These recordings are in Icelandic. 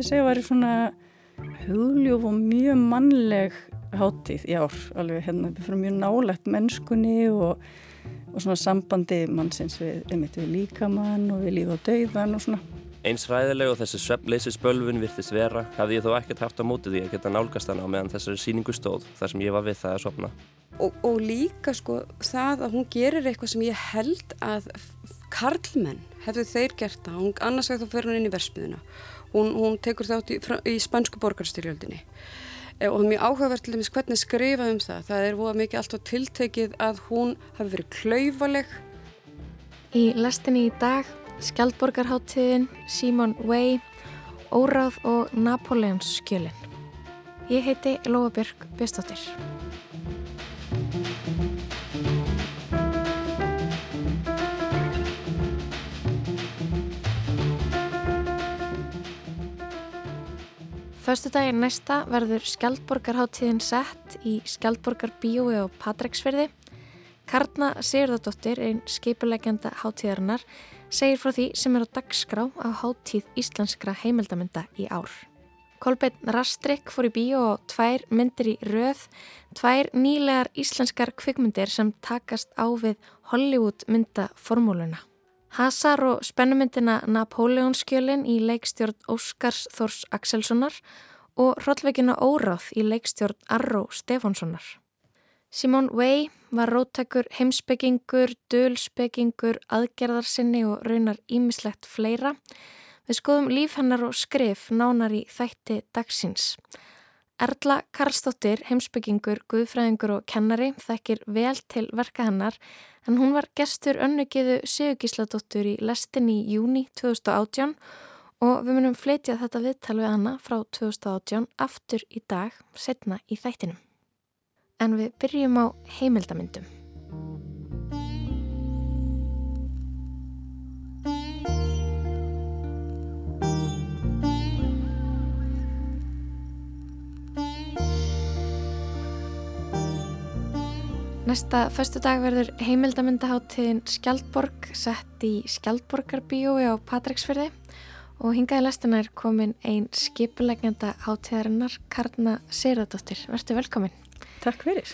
myndi segja að það er svona hugljúf og mjög mannleg hátíð í ár, alveg hérna við fyrir mjög nálegt mennskunni og, og svona sambandi mannsins við, við líkamann og við líf og dauðan og svona Eins ræðileg og þessi sveppleysisbölvun virtist vera hafði ég þó ekkert haft á móti því að geta nálgast hana á meðan þessari síningu stóð þar sem ég var við það að sopna. Og, og líka sko það að hún gerir eitthvað sem ég held að karlmenn hefðu þeir gert það. Annars vegar þá fer hún inn í versmiðuna. Hún, hún tekur þátt í, í spansku borgarstyrjöldinni. E, og það er mjög áhugavert til dæmis hvernig skrifa um það. Það er búið mikið alltaf tiltekið að hún hafi verið klauvaleg. Í lestinni í dag Skjaldborgarháttiðin, Simon Way, Óráð og Napoleons skjölin. Ég heiti Lóa Björg Björnstóttir. Föstu daginn næsta verður Skjaldborgarháttiðin sett í Skjaldborgar bíói á Patræksferði. Karna Sigurðardóttir, einn skipulegjanda háttíðarinnar, segir frá því sem er á dagskrá á háttíð íslenskra heimildamönda í ár. Kolbeinn Rastrik fór í bíó og tvær myndir í röð, tvær nýlegar íslenskar kvikmyndir sem takast á við Hollywood myndaformúluna. Hasar og spennumyndina Napoleonskjölin í leikstjórn Óskars Þors Axelssonar og Hrollvekina Óráð í leikstjórn Arró Stefánssonar. Simone Weil var rótækur heimsbyggingur, dölsbyggingur, aðgerðarsinni og raunar ímislegt fleira. Við skoðum líf hennar og skrif nánar í þætti dagsins. Erla Karlsdóttir, heimsbyggingur, guðfræðingur og kennari, þekkir vel til verka hennar en hún var gestur önnugiðu Sigurgísladóttur í lestin í júni 2018 og við munum flytja þetta viðtal við hana frá 2018 aftur í dag, setna í þættinum en við byrjum á heimildamindum. Næsta förstu dag verður heimildamindaháttiðin Skjaldborg sett í Skjaldborgarbíói á Patræksfjörði og hingaði lestina er komin einn skipulegjanda háttiðarinnar Karna Seyradóttir. Verður velkomin. Takk fyrir.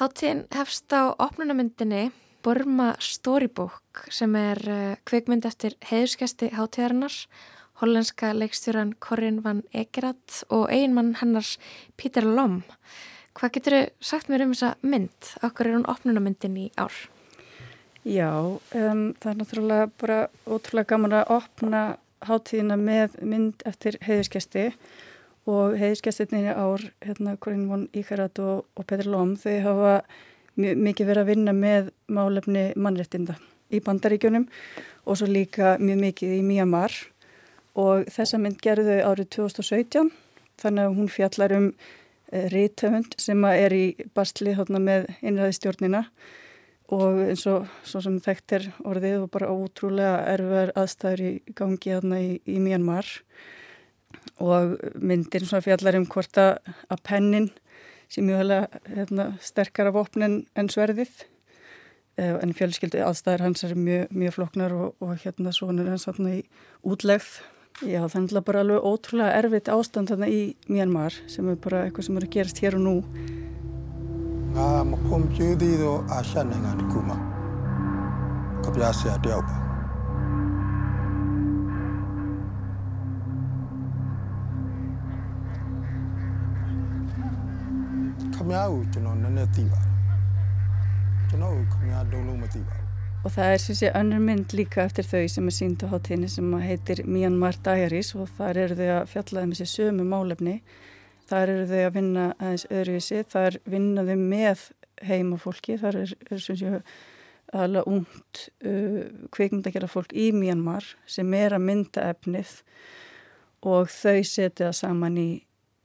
Háttíðin hefst á opnunamyndinni Burma Storybook sem er uh, kveikmynd eftir heiðurskjasti háttíðarinnar, hollenska leikstjóran Corinne van Egerat og einmann hennars Peter Lom. Hvað getur þau sagt mér um þessa mynd? Okkur er hún opnunamyndin í ár? Já, um, það er náttúrulega bara ótrúlega gaman að opna háttíðina með mynd eftir heiðurskjasti og og heiðskjastirnir ár, hérna Corinne von Íkarat og, og Petri Lóm, þau hafa mikið verið að vinna með málefni mannrettinda í bandaríkjunum og svo líka mjög mikið í Myanmar og þessa mynd gerðu þau árið 2017 þannig að hún fjallar um e, rítöfund sem er í bastli hérna, með einræðistjórnina og eins og svo sem þekkt er orðið og bara ótrúlega erfar aðstæður í gangi hérna í, í Myanmar. Og myndir svona fjallar um hvort að, pennin sé mjög hefðilega hérna, sterkar af opnin en sverðið. Eh, en fjölskyldu aðstæðir hans er mjög, mjög floknar og, og hérna svonur hans hérna í útlegð já þannig að bara alveg ótrúlega erfitt ástand þarna í Myanmar sem er bara eitthvað sem eru að gerast hér og nú. Ngā makom jöðið og að sjanna ngā nikuma kapjasi að djápa og það er sem sé önnur mynd líka eftir þau sem er sínd á hátíðinni sem heitir Myanmar Diaries og þar eru þau að fjallaði um með sér sömu málefni. Þar eru þau að vinna aðeins öðruvísi þar vinnaðu með heimafólki. Þar er, er sem sé alveg ungt uh, kvikmyndakjara fólk í Myanmar sem er að mynda efnið og þau setja saman í,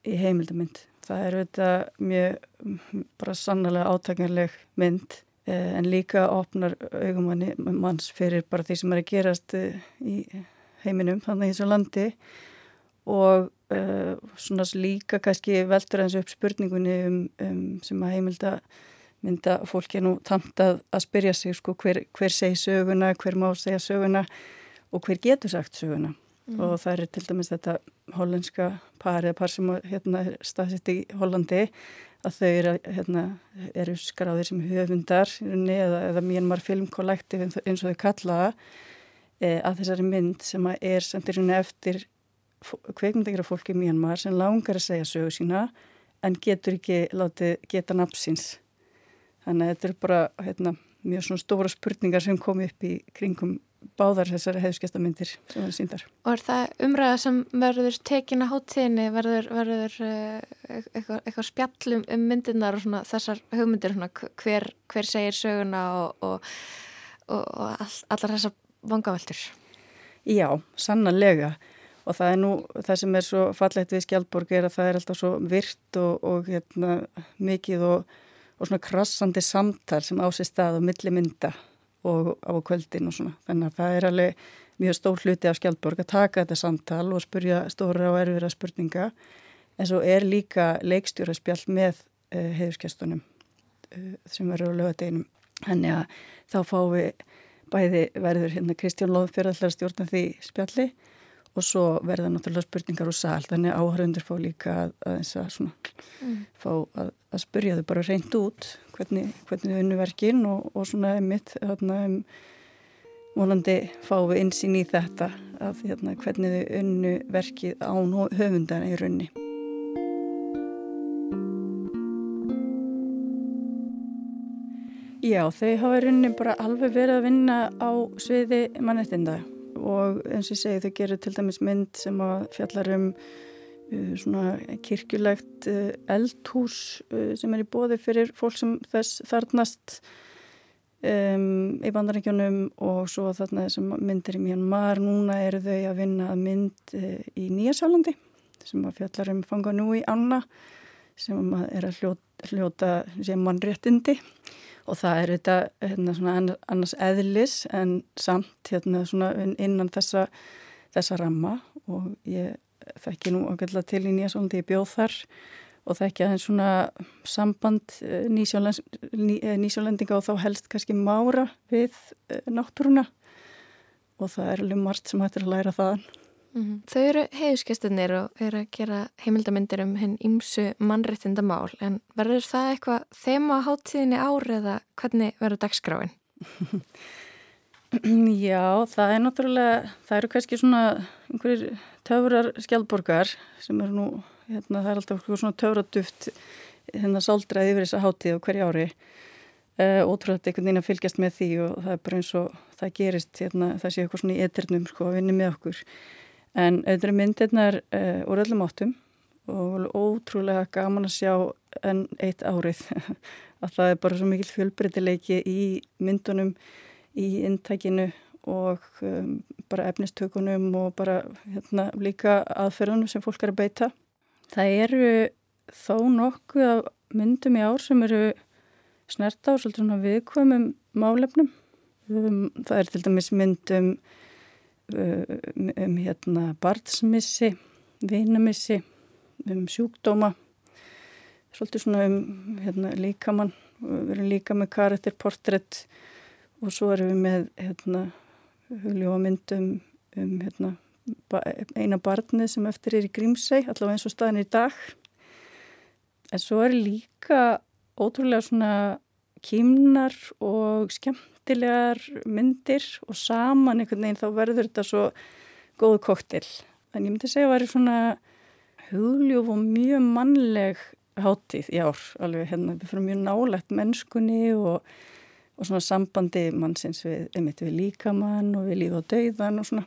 í heimildamynd. Það er þetta mjög bara sannlega átakanleg mynd en líka opnar augumanni manns fyrir bara því sem er að gerast eh, í heiminum þannig í þessu landi og uh, svona líka kannski veldur eins upp spurningunni um, um sem að heimilda mynda fólki nú tamt að, að spyrja sig sko hver, hver segi söguna, hver má segja söguna og hver getur sagt söguna mm. og það er til dæmis þetta hollandska par eða par sem hérna, staðsett í Hollandi að þau eru, hérna, eru skráðir sem höfundar eða, eða Myanmar Film Collective eins og þau kallaða e, að þessari mynd sem er samt í rauninni eftir kveikmyndagira fólki í Myanmar sem langar að segja sögu sína en getur ekki látið geta napsins þannig að þetta er bara hérna, mjög svona stóra spurningar sem kom upp í kringum báðar þessari hefðskestamindir sem verður síndar. Og er það umræða sem verður tekin að háttíðinni, verður, verður uh, eitthvað, eitthvað spjallum um myndirnar og svona, þessar hugmyndir, svona, hver, hver segir söguna og, og, og, og all, allar þessar vangaveltur? Já, sannarlega og það er nú, það sem er svo fallegt við Skjaldborg er að það er alltaf svo virt og hérna, mikið og svona krassandi samtal sem ásist stað og milli mynda og á kvöldin og svona. Þannig að það er alveg mjög stór hluti af Skjaldborg að taka þetta samtal og spurja stóra og erfira spurninga en svo er líka leikstjóraspjall með uh, eh, heiðuskestunum uh, eh, sem verður á lögadeginum. Þannig að þá fáum við bæði verður hérna Kristján Lóðfjörðallar stjórna því spjalli og svo verða náttúrulega spurningar úr sál þannig áhörundur fá líka að, að, að, svona, mm. fá að spurja þau bara reynd út hvernig, hvernig þau unnu verkin og, og svona þarna, um, vonandi fáum við einsinn í þetta að hérna, hvernig þau unnu verkið án höfundana í raunni Já, þau hafa í rauninni bara alveg verið að vinna á sviði mannettinda og eins og ég segi þau gerur til dæmis mynd sem að fjallar um uh, svona kirkjulegt uh, eldhús uh, sem er í bóði fyrir fólk sem þess þarnast um, í bandarækjunum og svo þarna þessum myndir í Myanmar. Núna eru þau að vinna að mynd í Nýjasálandi sem að fjallar um fanga nú í Anna sem að er að hljóta, hljóta sem mannréttindi. og það er þetta hérna, annars eðlis en samt hérna, innan þessa, þessa ramma og ég þekki nú ágætla til í Nýjasólandi, ég bjóð þar og þekki aðeins svona samband eh, nýsjólendinga og þá helst kannski mára við eh, náttúruna og það er alveg margt sem hættir að læra þaðan. Mm -hmm. Þau eru heiðuskestunir og eru að gera heimildamindir um henn ímsu mannréttindamál en verður það eitthvað þema háttíðinni ári eða hvernig verður dagskráin? Já, það er náttúrulega, það eru kannski svona einhverjir töfrar skjálborgar sem eru nú, hérna, það er alltaf svona töfraduft hérna sáldraði yfir þessa háttíð og hverja ári Uh, ótrúlega einhvern veginn að fylgjast með því og það er bara eins og það gerist hérna, það sé eitthvað svona í eternum sko að vinna með okkur En auðvitað myndirnar uh, úr öllum áttum og ótrúlega gaman að sjá enn eitt árið að það er bara svo mikil fjölbreytileiki í myndunum, í intækinu og um, bara efnistökunum og bara hérna, líka aðferðunum sem fólk er að beita. Það eru þó nokkuð af myndum í ár sem eru snerta á viðkvæmum málefnum. Um, það er til dæmis myndum um, hérna barnsmissi, vinamissi, um sjúkdóma, svolítið svona um hérna, líkamann, við erum líka með karakterportrétt og svo erum við með hérna, hugljóamyndum um hérna, eina barnið sem eftir er í Grímsei, allavega eins og staðin í dag. En svo er líka ótrúlega svona kýmnar og skemmt skemmtilegar myndir og saman einhvern veginn þá verður þetta svo góð koktil. Þannig ég myndi segja að það er svona hugljúf og mjög mannleg hátíð í ár. Alveg hérna við fyrir mjög nálegt mennskunni og, og svona sambandi mannsins við, einmitt við líkamann og við líf og dauðan og svona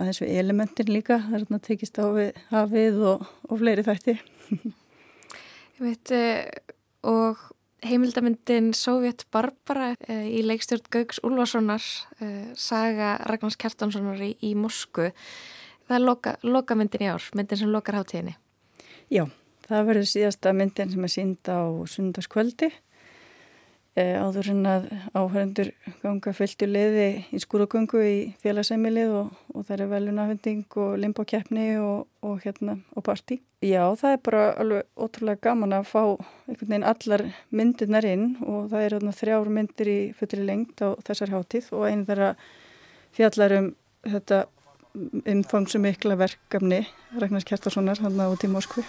aðeins við elementin líka. Það er hérna tekist á við hafið og, og fleiri þætti. Ég veit eh, og heimildamindin Sovjet Barbara uh, í leikstjórn Gaugs Úlfarssonar uh, saga Ragnars Kjartanssonar í, í Moskvu. Það er loka, loka myndin í ár myndin sem lokar hátíðinni. Já, það verður síðasta myndin sem er sínd á sundarskvöldi Eh, áður en að áhörendur ganga fylgtu leiði í skúragöngu í félagseimilið og, og það er velunafending og limbókeppni og, og hérna og parti. Já, það er bara alveg ótrúlega gaman að fá einhvern veginn allar myndirnar inn og það er þarna þrjár myndir í fullri lengt á þessar hátíð og einu þeirra fjallar um þetta umfangsumikla verkefni Ragnars Kjartarssonar hann á tíma Moskvi.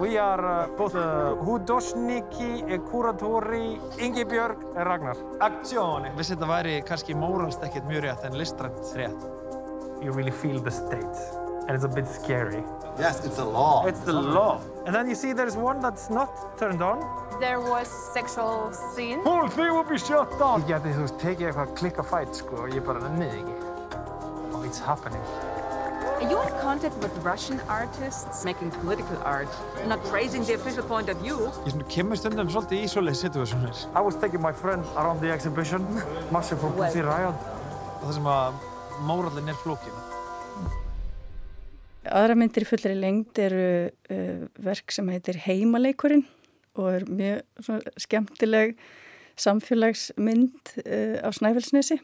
We are uh, both uh, hudosniki, kuratori, Ingebjörg, Ragnar. Aksjóni. Vissi þetta væri kannski móralst ekkert mjög rétt en listrænt rétt. You really feel the state and it's a bit scary. Yes, it's a law. It's the law. And then you see there's one that's not turned on. There was sexual scene. Whole thing will be shut down. Ég geti, þú veist, tekið eitthvað klikka fætt, sko, og ég bara nefnið ekki. Oh, it's happening. Are you in contact with Russian artists making political art, not raising the official point of view? Ég kemur stundum svolítið í svoleið situasjónir. I was taking my friend around the exhibition, Massive from Pussy Riot. Það sem að mórallin er flókin. Aðra myndir í fullri lengd eru uh, verk sem heitir Heimaleikurinn og er mjög svona, skemmtileg samfélagsmynd uh, á Snæfellsnesi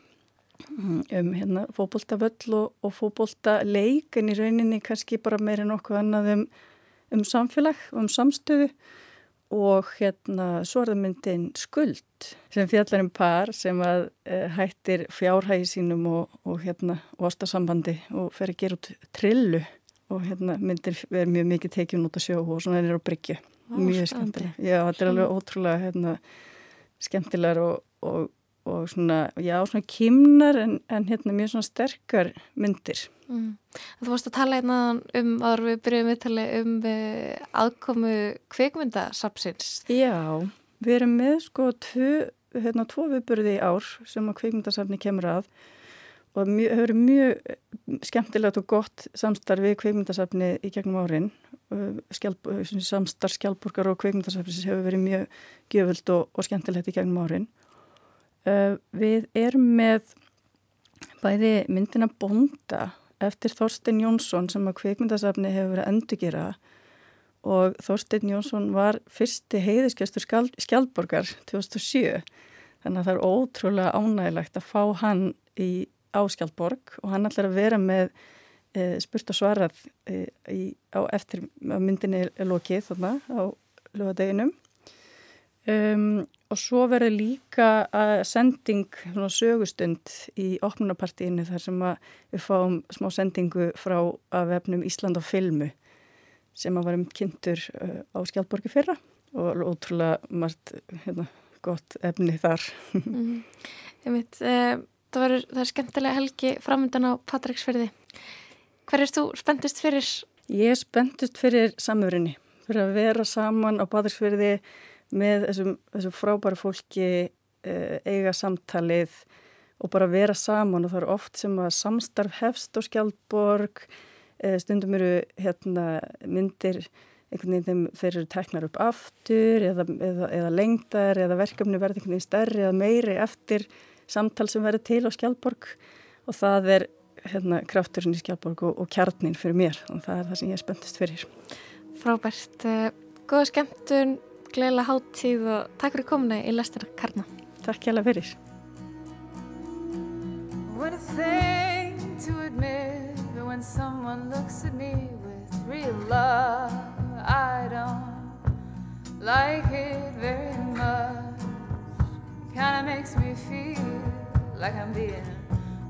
um hérna fókbóltavöll og, og fókbóltaleik en í rauninni kannski bara meira nokkuð annað um, um samfélag og um samstöðu. Og hérna svo er það myndin skuld sem fjallar um par sem að uh, hættir fjárhægi sínum og, og hérna ostasambandi og fer að gera út trillu. Og hérna myndir er mjög mikið tekjun út að sjó og svona er á bryggju. Mjög skemmtilega, já þetta er alveg ótrúlega hérna skemmtilegar og, og og svona, já, svona kymnar en, en hérna mjög svona sterkar myndir. Mm. Þú varst að tala hérna um, áður við byrjuðum um við aðkomu kveikmyndasapsins. Já, við erum með sko tvo, hérna tvo viðbyrði í ár sem að kveikmyndasapni kemur að og mjö, hefur mjög skemmtilegt og gott samstarf við kveikmyndasapni í gegnum árin. Skjálp, samstarf skjálpurkar og kveikmyndasapnis hefur verið mjög gjöfult og, og skemmtilegt í gegnum árin. Uh, við erum með bæði myndina Bonda eftir Þorstein Jónsson sem að kveikmyndasafni hefur verið að endurgera og Þorstein Jónsson var fyrsti heiðiskestur Skjaldborgar 2007 þannig að það er ótrúlega ánægilegt að fá hann í Áskjaldborg og hann ætlar að vera með e, spurt og svarað e, í, á eftir myndinni lokið þarna á lögadeginum Um, og svo verður líka að sending svona, sögustund í opnunapartíinu þar sem við fáum smá sendingu frá að vefnum Ísland á filmu sem að varum kynntur uh, á Skjaldborgi fyrra og ótrúlega margt hérna, gott efni þar. mm. veit, uh, það, var, það er skemmtilega helgi framöndan á Patræksferði. Hver er þú spendist fyrir? Ég er spendist fyrir samverðinni, fyrir að vera saman á Patræksferði með þessum, þessum frábæru fólki uh, eiga samtalið og bara vera saman. Og það er oft sem að samstarf hefst á skjaldborg uh, stundum eru hérna, myndir einhvern veginn þeir eru teknar upp aftur eða, eða, eða lengdar eða verkefni verði einhvern veginn stærri eða meiri eftir samtal sem verður til á skjaldborg. Og það er hérna, krafturinn í skjaldborg og, og kjarnin fyrir mér. Og það er það sem ég er spenntist fyrir. Frábært, uh, góða skemmtun gleðilega háttíð og takk fyrir komuna í Lestina Karna. Takk hjá það fyrir. What a thing to admit But when someone looks at me with real love I don't like it very much Kinda makes me feel like I'm being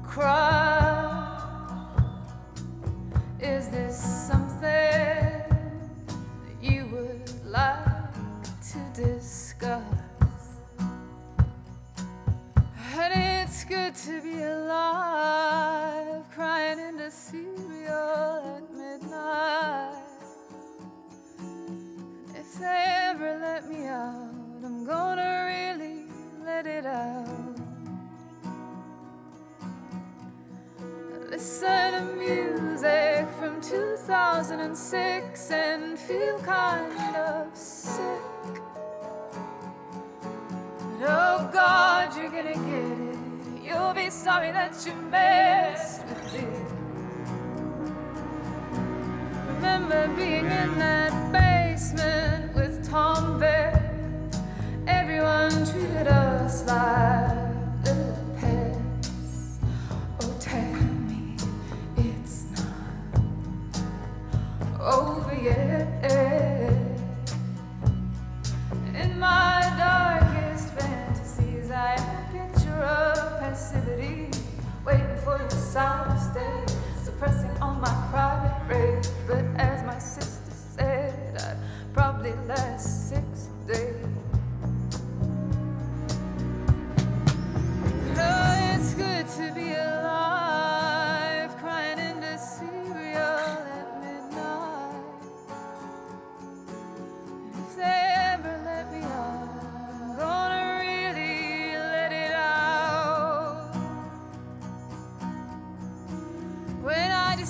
crushed Is this something you would like good to be alive, crying into cereal at midnight. If they ever let me out, I'm gonna really let it out. Listen to music from 2006 and feel kind of sick. But Oh God, you're gonna get it. You'll be sorry that you messed with it. Remember being in that basement with Tom Beck. Everyone treated us like little pets. Oh, tell me it's not over yet. sound of stage, suppressing all my private rage. But as my sister said, I'd probably last six days.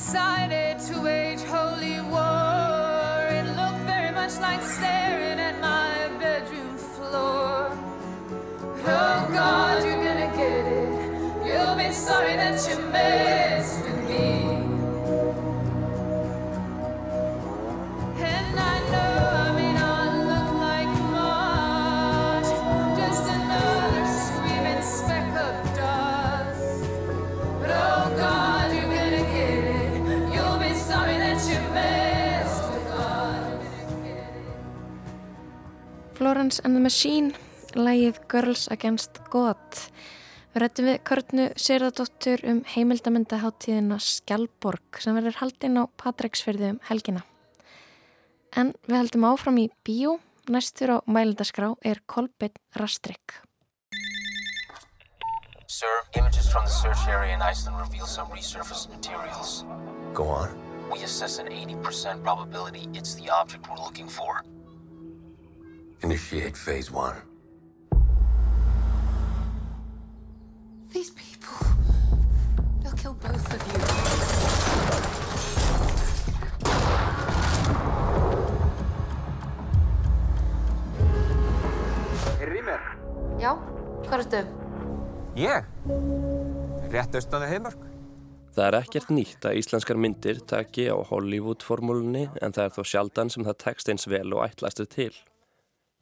Decided to wage holy war. It looked very much like staring at my bedroom floor. Oh God, you're gonna get it. You'll be sorry that you messed Florence and the Machine, lægið Girls Against God. Við rættum við Körnu Sýrðardóttur um heimildamöndaháttíðina Skjálborg sem verður haldinn á Patreksfyrði um helgina. En við heldum áfram í bíó. Næstur á mælindaskrá er Kolbeinn Rastrik. Sir, images from the search area in Iceland reveal some resurfaced materials. Go on. We assess an 80% probability it's the object we're looking for. Initiate phase one. These people. They'll kill both of you. Er Rýmer? Já, hvað ertu? Ég? Rétt austan við heimörk. Það er ekkert nýtt að íslenskar myndir taki á Hollywood-formúlunni en það er þó sjaldan sem það tekst eins vel og ætlastu til.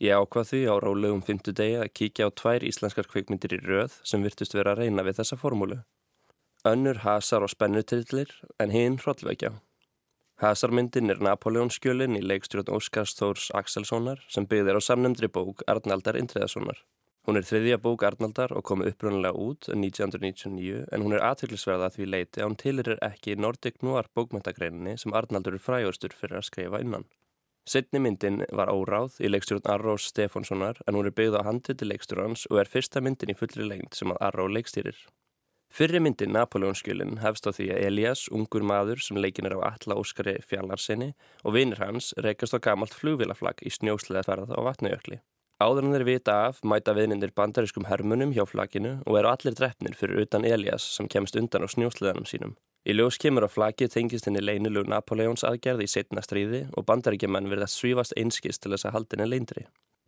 Ég ákvað því á rólegum fymtudegi að kíkja á tvær íslenskar kvikmyndir í röð sem virtust vera að reyna við þessa formúlu. Önnur hasar og spennutillir en hinn hrollvekja. Hasarmyndin er Napoleonskjölin í leikstjórn Óskars Þórs Axelssonar sem byggðir á samnefndri bók Arnaldar Indriðasonar. Hún er þriðja bók Arnaldar og kom upprunnilega út 1999 en hún er aðtöklisverða því leiti að hún tilir ekki Nordic Noir bókmyndagreininni sem Arnaldur er frægustur fyrir að skrifa innan. Sittni myndin var óráð í leikstjórn Arrós Stefánssonar en hún er byggð á handiti leikstjórnans og er fyrsta myndin í fullri lengt sem að Arró leikstýrir. Fyrri myndin Napoleonskjölin hefst á því að Elias, ungur maður sem leikin er á Alla Óskari fjallarsinni og vinir hans reykast á gamalt flugvilaflag í snjóslega ferð á vatnajökli. Þeir vita af mæta viðnindir bandariskum hermunum hjá flaginu og eru allir drefnir fyrir utan Elias sem kemst undan á snjósleðanum sínum. Í ljós kemur á flagi tengist henni leynilug Napoleons aðgerð í setna stríði og bandaríkjaman verðast svífast einskist til þess að haldinni leyndri.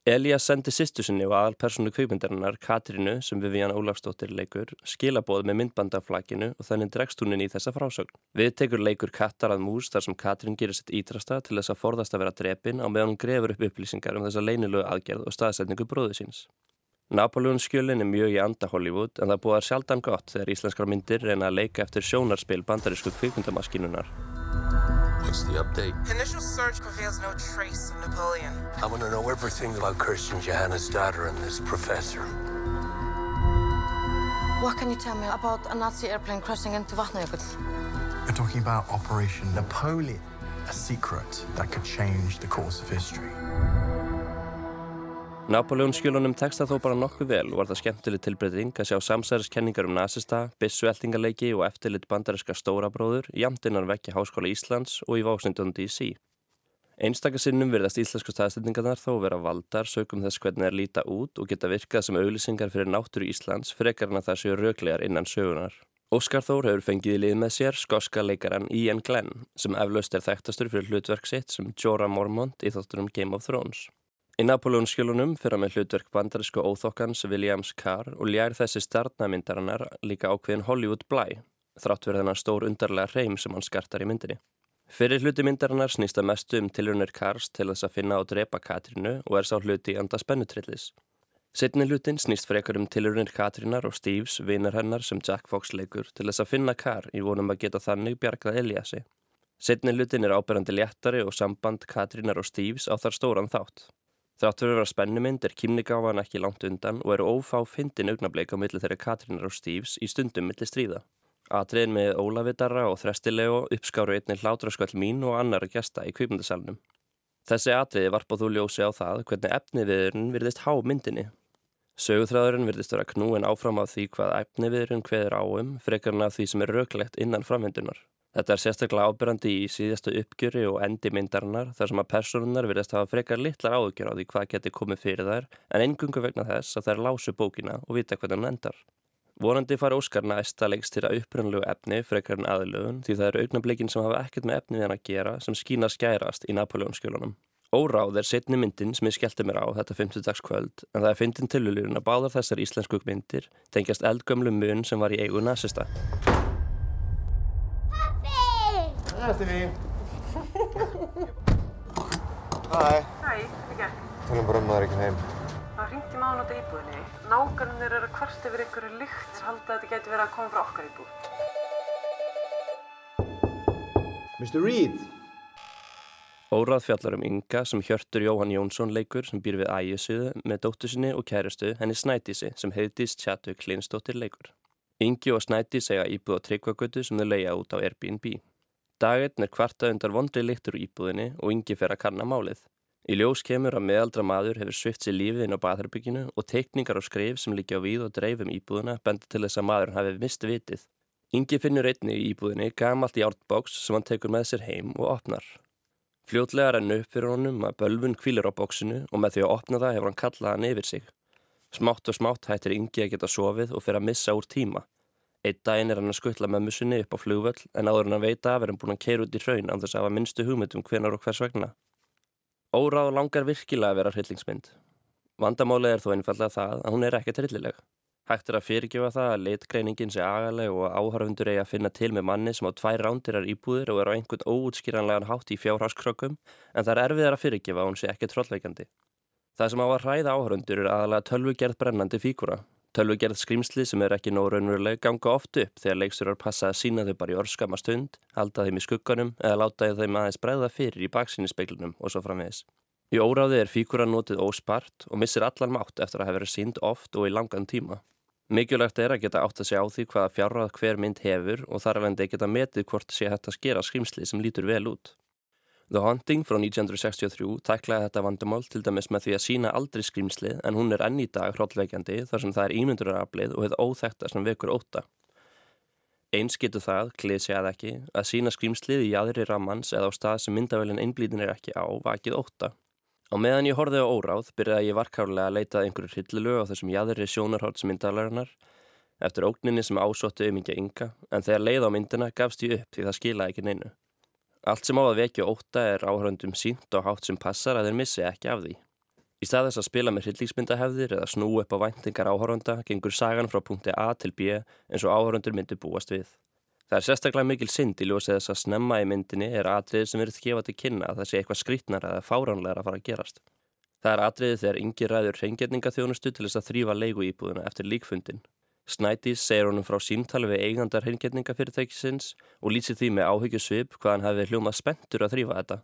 Elias sendi sýstu sinni og aðalpersonu kvikmyndarinnar Katrínu sem Vivian Ólafsdóttir leikur skilabóð með myndbandaflaginu og þannig dregst hún inn í þessa frásögn. Við tekur leikur Kattar að mús þar sem Katrín gerir sitt ídrasta til þess að forðast að vera drepin á meðan hún grefur upp upplýsingar um þessa leynilögu aðgerð og staðsetningu bróðu síns. Napoleon skjölin er mjög í anda Hollywood en það búðar sjaldan gott þegar íslenskar myndir reyna að leika eftir sjónarspil bandarísku kvikmyndamaskinunar. What's the update? Initial search reveals no trace of Napoleon. I want to know everything about Kirsten Johanna's daughter and this professor. What can you tell me about a Nazi airplane crashing into Vatnajökull? We're talking about Operation Napoleon, a secret that could change the course of history. Napoleon skjölunum tekst það þó bara nokkuð vel og var það skemmtileg tilbreyting að sjá samsæðiskenningar um nazista, bissueltingaleiki og eftirlit bandariska stórabróður jamt innan vekki Háskóla Íslands og í Washington D.C. Einstakasinnum virðast íslensku staðstendingarnar þó vera valdar sögum þess hvernig þeir líta út og geta virkað sem auglýsingar fyrir náttúru Íslands frekar en að það séu röglegar innan sögunar. Óskar Þór hefur fengið í lið með sér skoska leikaran Ian Glenn sem eflaust er þekktastur fyrir hlutverk sitt sem Jorah Mormont í þáttunum Game of Thrones. Í Napoleon skjölunum fyrir með hlutverk bandarísku óþokkans Williams Carr og ljær þessi starnamyndarinnar líka ákveðin Hollywood blæ, þrátt fyrir þennan stór undarlega reym sem hann skartar í myndinni. Fyrir hluti myndarinnar snýst að mestu um tilrunir Carrs til þess að finna og drepa Katrínu og er sá hluti í anda spennutrillis. Setni hlutin snýst frekar um tilrunir Katrínar og Steves, vinar hennar sem Jack Fox leikur, til þess að finna Carr í vonum að geta þannig bjargað Eliassi. Setni hlutin er áberandi léttari og samband Katrínar og Steves á þar stóran þátt. Þrátt fyrir að vera spennumynd er kýmnigáfan ekki langt undan og eru ófá fyndin augnableik á milli þeirra Katrínar og Steves í stundum milli stríða. Atriðin með Ólavidarra og Þrestilego uppskáru einnig hlátrasköll mín og annara gesta í kvíkmyndasalunum. Þessi atriði varpað þú ljósi á það hvernig efniviðurinn virðist há myndinni. Söguþráðurinn virðist vera knúin áfram af því hvað efniviðurinn hveður áum frekar en af því sem er röglegt innan framvindunar. Þetta er sérstaklega ábyrrandi í síðastu uppgjöri og endi myndarinnar þar sem að personunar virðast hafa frekar litlar áhugjur á því hvað geti komið fyrir þær en engungu vegna þess að þær lásu bókina og vita hvernig hann endar. Vorandi fari Óskar næst að leggst til að uppröndlegu efni frekar en aðlögun því það eru augnablikin sem hafa ekkert með efnið hann að gera sem skýna skærast í Napoleonskjölunum. Óráð er setni myndin sem ég skellti mér á þetta 50 dagskvöld en það er fyndin tilulurinn að báðar þessar íslensku myndir tengjast eldgömlu mun sem var í eigu nazista. Er því. Hæ. Hæ, gekk? Tölum bara um að það er ekki heim. Það ringti mánu út í íbúðinni. Nákvæmlega eru hvert yfir einhverju lykt halda að þetta geti verið að koma frá okkar íbúð. Mr. Reed. Órað fjallar um Inga sem Hjörtur Jóhann Jónsson leikur sem býr við ægisuðu með dóttu sinni og kærustu henni Snædísi sem heiðdís tjatu Klinsdóttir leikur. Ingi og Snædís eiga íbúð á tryggvagötu sem þau leia út á Airbnb. Daginn er kvarta undar vondri líktur úr íbúðinni og Ingi fer að kanna málið. Í ljós kemur að meðaldra maður hefur svift sér lífið inn á baðherbygginu og teikningar og skrif sem líkja á við og dreifum íbúðina bendur til þess að maður hafi mist vitið. Ingi finnur einni í íbúðinni gamalt í ártbóks sem hann tekur með sér heim og opnar. Fljótlega rennu upp fyrir honum að bölvun kvílir á bóksinu og með því að opna það hefur hann kallað hann yfir sig. Smátt og smátt hættir Ingi að geta sofið og fyrir að missa úr tíma. Eitt daginn er hann að skuttla með musunni upp á flugvöll en áður hann að veita er hann búin að keira út í hraun án þess að hafa minnstu hugmyndum hvenar og hvers vegna. Óráð langar virkilega að vera hryllingsmynd. Vandamálið er þó einfallega það að hún er ekkert hryllileg. Hægt er að fyrirgefa það að leitgreiningin sé agaleg og áhörfundur eigi að finna til með manni sem á tvær rándirar íbúðir og er á einhvern óútskýranlegan hátt í fjárháskrökkum en það er erfiðar að fyrirgefa að hún sé ekkert trolleikandi. Það sem á að hræða áhörfundur er aðalega tölvugerð brennandi fíkura. Tölvugerð skrýmsli sem er ekki nóg raunveruleg ganga oft upp þegar leiksturar passa að sína þau bara í orskama stund, halda þeim í skugganum eða láta þeim aðeins bregða fyrir í baksinnispeglunum og svo framvegis. Í óráði er fíkura notið óspart og missir allan mátt eftir að hafa verið sínd oft og í langan tíma. Mikilvægt er að geta átt að segja á því hvaða fjárrað hver mynd hefur og þar alveg að geta metið hvort sé hægt að skera skrýmsli sem lítur vel út. The Haunting frá 1963 tæklaði þetta vandamál til dæmis með því að sína aldrei skrýmslið en hún er enn í dag hróllveikjandi þar sem það er ímynduraraflið og hefur óþekta sem vekur óta. Eins getur það, klísi að ekki, að sína skrýmslið í aðri rammans eða á stað sem myndavælinn einblítin er ekki á vakið óta. Á meðan ég horfið á óráð byrjaði ég varkárlega að leitað einhverju hryllilög á þessum jæðri sjónarhóts myndalarinnar eftir ógninni sem ásóttu um ekki ynga en þegar leið á myndina gafst ég upp því það skilaði ekki neinu. Allt sem á að vekja óta er áhöröndum sínt og hátt sem passar að þeir missi ekki af því. Í stað þess að spila með hryllíksmyndahefðir eða snú upp á væntingar áhörönda gengur sagan frá punkti A til B eins og áhöröndur myndir búast við. Það er sérstaklega mikil synd í ljósið þess að snemma í myndinni er atriðið sem verður gefa til kynna að það sé eitthvað skrítnar eða fáránlegar að fara að gerast. Það er atriðið þegar yngi ræður reyngetningaþjónustu til þess að þrýfa leigu íbúðuna eftir líkfundin. Snædís segir honum frá símtali við eigandar reyngetningafyrirtækisins og lýsir því með áhyggjusvip hvað hann hefði hljómað spenntur að þrýfa þetta.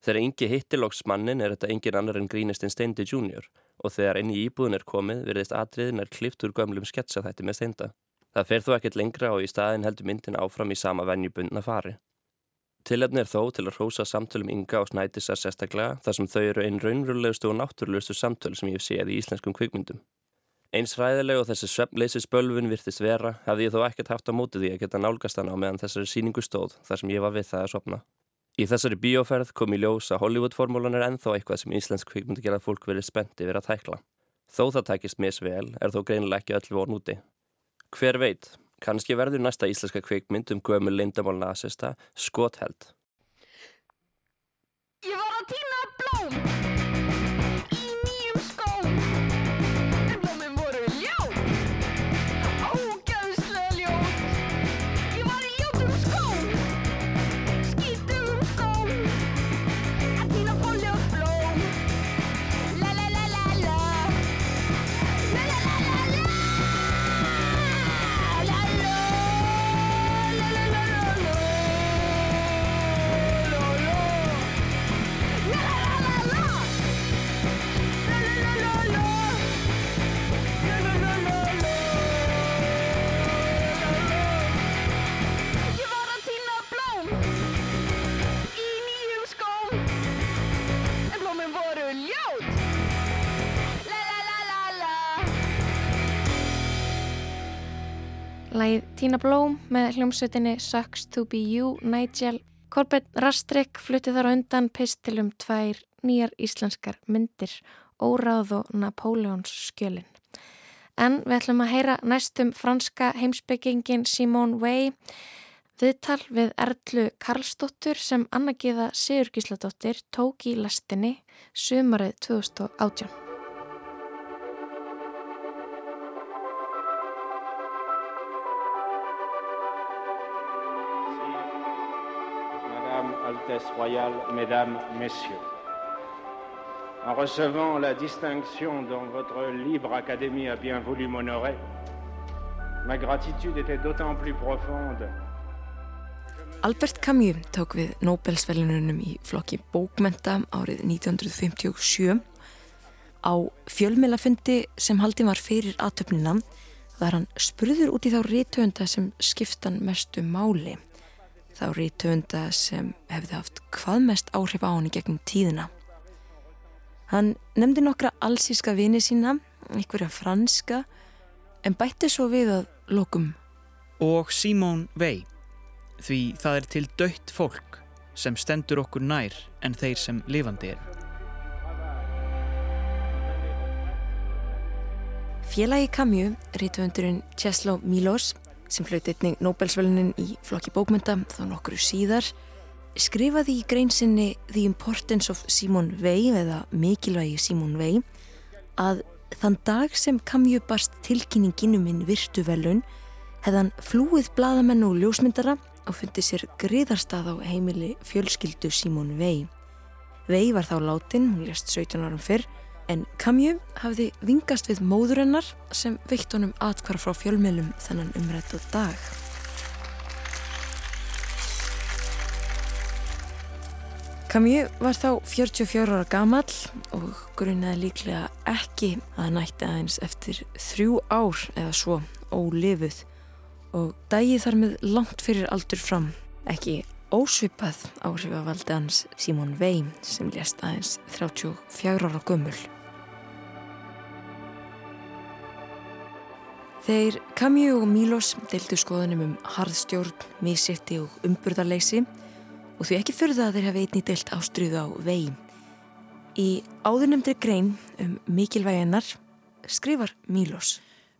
Þegar yngi hittilóks mannin er þetta engin annar en grínistinn Steindi Junior og þegar inn í íbúðin er komið verðist atriðin er klift úr gömlum sketsaþætti með Steinda. Það fer þó ekkert lengra og í staðin heldur myndin áfram í sama venjubundna fari. Tilefni er þó til að rósa samtölum ynga og snætisar sérstaklega þar sem þau eru einn raunverulegustu og náttúrulegustu samtöl sem ég hef séð í íslenskum kvikmyndum. Eins ræðileg og þessi svefnleysi spölvun virtist vera hafði ég þó ekkert haft á móti því að geta nálgast hana á meðan þessari síningu stóð þar sem ég var við það að sopna. Í þessari bíóferð kom í ljós að Hollywood-formúlan er ennþá eitthvað sem íslensk kvikmyndi gerað fólk verið spendi verið að tækla. Þó það tækist misvel er þó greinilega ekki öll von úti. Hver veit, kannski verður næsta íslenska kvikmynd um gömul lindamál nazista skotheld. Ég var að týna blóm Læð Tína Blóm með hljómsveitinni Sucks to be you, Nigel Corbett Rastrick flutti þar undan pistilum tvær nýjar íslenskar myndir Óráð og Napoleons skjölin. En við ætlum að heyra næstum franska heimsbyggingin Simone Weil viðtal við Erlu Karlsdóttur sem Anna Gíða Sigurgísladóttir tók í lestinni sumarið 2018. Altesse Royale, Mesdames, Messieurs, en recevant la distinction dont votre libre académie a bien voulu m'honorer, ma gratitude était d'autant plus profonde. Albert Camus tók við Nobelsverðinunum í flokki bókmenta árið 1957. Á fjölmilafundi sem haldi var fyrir aðtöfnina var hann spurður út í þá rítöfunda sem skiptan mestu máli. Þá rítöfunda sem hefði haft hvað mest áhrif á hann í gegnum tíðina. Hann nefndi nokkra allsíska vini sína, einhverja franska, en bætti svo við að lokum. Og Simone Weil, því það er til dött fólk sem stendur okkur nær en þeir sem lifandi eru. Félagi Camus, rítuundurinn Czeslo Milos, sem hlaut einnig Nobelsvölunin í flokki bókmynda þá nokkru síðar, skrifaði í greinsinni The Importance of Simone Weil eða mikilvægi Simone Weil að þann dag sem Camus barst tilkynningin um hinn virtu velun hefðan flúið bladamenn og ljósmyndara og fundið sér griðarstað á heimili fjölskyldu Simone Weil. Weil var þá látin, hún lést 17 árum fyrr, en Camus hafði vingast við móður hennar sem veitt honum atkvar frá fjölmjölum þennan umrættu dag. Camus var þá 44 ára gamall og grunnaði líklega ekki að hann ætti aðeins eftir þrjú ár eða svo ólifuð og dægið þar með langt fyrir aldur fram. Ekki ósvipað áhrifavaldi hans Simon Weil sem lést aðeins 34 ára gömul. Þeir Camus og Milos deildu skoðunum um harðstjórn, misetti og umburðarleysi og því ekki það að þeir hafi einnig deilt ástriðu á vegi. Í áðurnemndri grein um mikilvæginar skrifar Milos.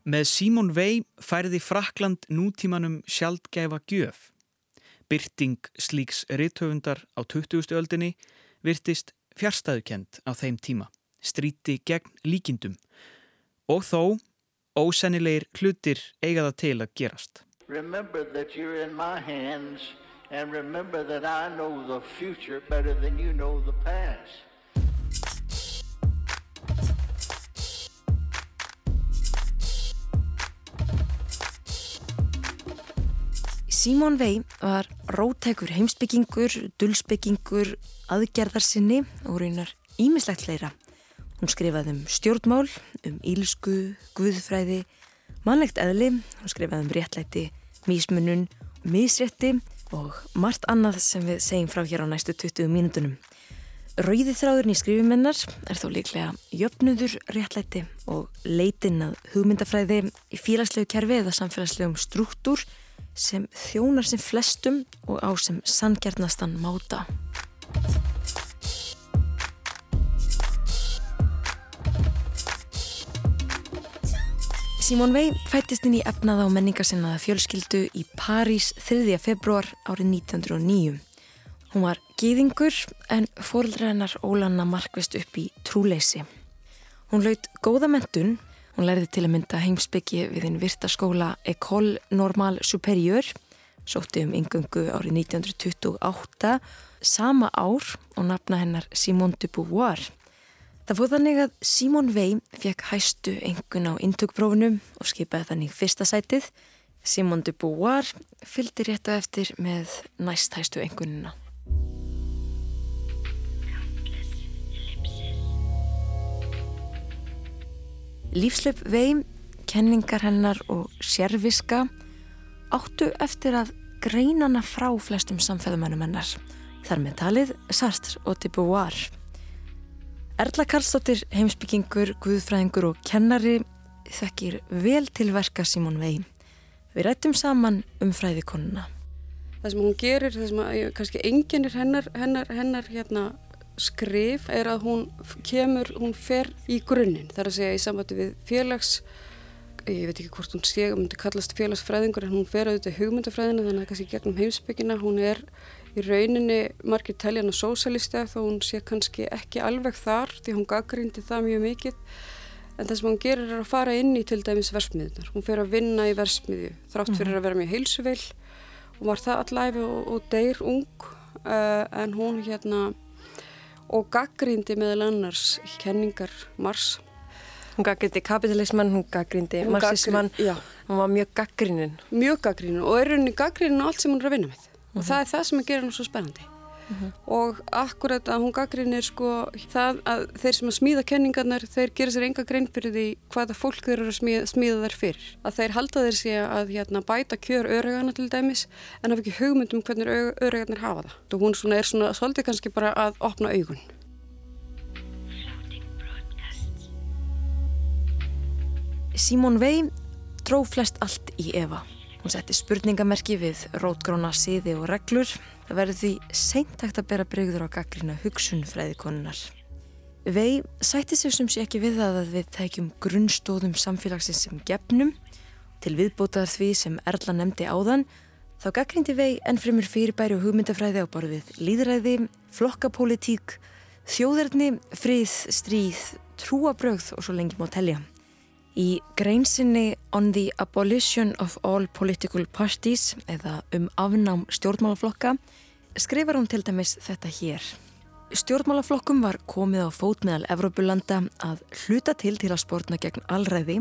Með Simon Weil færði Frakland nútímanum sjaldgæfa gjöf. Byrting slíks rithöfundar á 20. öldinni virtist fjärstaðukend á þeim tíma, stríti gegn líkindum og þó ósennilegir hlutir eiga það til að gerast. Remember that you're in my hands and remember that I know the future better than you know the past. Simon Weil var rótækur heimsbyggingur, dulsbyggingur, aðgerðarsinni og raunar ímislegt leira. Hún skrifaði um stjórnmál, um ílsku, guðfræði, mannlegt eðli, hún skrifaði um réttlæti, mísmunun, misrétti og margt annað sem við segjum frá hér á næstu 20 mínutunum. Rauði þráðurinn í skrifumennar er þó líklega jöfnudur réttlæti og leitinn að hugmyndafræði í félagslegu kerfi eða samfélagslegum struktúr sem þjónar sem flestum og á sem sanngjarnastan máta. Simone Weil fættist inn í efnaða og menningarsinnaða fjölskyldu í París 3. februar árið 1909. Hún var gýðingur en fórildra hennar ólanna markvist upp í trúleysi. Hún laut góða mentun, hún lærði til að mynda heimsbyggi við einn virtaskóla École Normale Supérieure, sótti um yngöngu árið 1928, sama ár og nafna hennar Simone de Beauvoir. Það fóð þannig að Simone Weil fekk hæstu engun á intökprófunum og skipaði þannig fyrsta sætið. De Beauvoir fylgdi rétt á eftir með næst hæstu engunina. Lífslöp Weil, kenningar hennar og sérviska áttu eftir að greinana frá flestum samfæðumennum hennar. Þar með talið Sartre og Beauvoir. Erla Karlsdóttir, heimsbyggingur, guðfræðingur og kennari þekkir vel til verka Simon Weil. Við rættum saman um fræðikonuna. Það sem hún gerir, það sem að, kannski enginir hennar, hennar, hennar hérna, skrif er að hún kemur, hún fer í grunninn. Það er að segja í sambandi við félags ég veit ekki hvort hún sé, hún myndi kallast félagsfræðingur en hún fer auðvitað hugmyndafræðina þannig að kannski gegnum heimsbyggina, hún er í rauninni margir teljan og sósalisti þó hún sé kannski ekki alveg þar því hún gaggrindi það mjög mikið. En það sem hún gerir er að fara inn í til dæmis versmiðunar, hún fer að vinna í versmiðju þrátt fyrir að vera mjög heilsuvill. Og var það allæfi og, og deyr ung uh, en hún hérna og gaggrindi meðal annars kenningar Mars. Hún gaggrindi kapitalismann, hún gaggrindi marxismann, hún var mjög gaggrinin. Mjög gaggrinin og er rauninni gaggrinin á allt sem hún er að vinna með. Og það er það sem að gera hún svo spennandi. Mm -hmm. Og akkurat að hún gaggrinir sko það að þeir sem að smíða kenningarnar, þeir gera sér enga grein fyrir því hvaða fólk þeir eru að smíða, smíða þær fyrir. Að þeir halda þeir sé að hérna, bæta kjör öryggana til dæmis en hafa ekki hugmyndum hvernig öryggarnir hafa það. Og hún svona er svona svolítið kannski bara að opna augun. Simone Weil dró flest allt í Eva. Hún setti spurningamerki við rótgróna siði og reglur. Það verður því seintægt að bera breyður á gaggrina hugsun fræðikonunar. Vei sætti sig sem sé ekki við að við tækjum grunnstóðum samfélagsins sem gefnum til viðbótaðar því sem Erla nefndi áðan þá gaggrindi vei ennfremur fyrirbæri og hugmyndafræði á bara við líðræði, flokkapólitík, þjóðarni, frið, stríð, trúabrögð og svo lengi má telja. Í greinsinni On the Abolition of All Political Parties eða um afnám stjórnmálaflokka skrifar hún til dæmis þetta hér. Stjórnmálaflokkum var komið á fót meðal Evrópulanda að hluta til til að spórna gegn allræði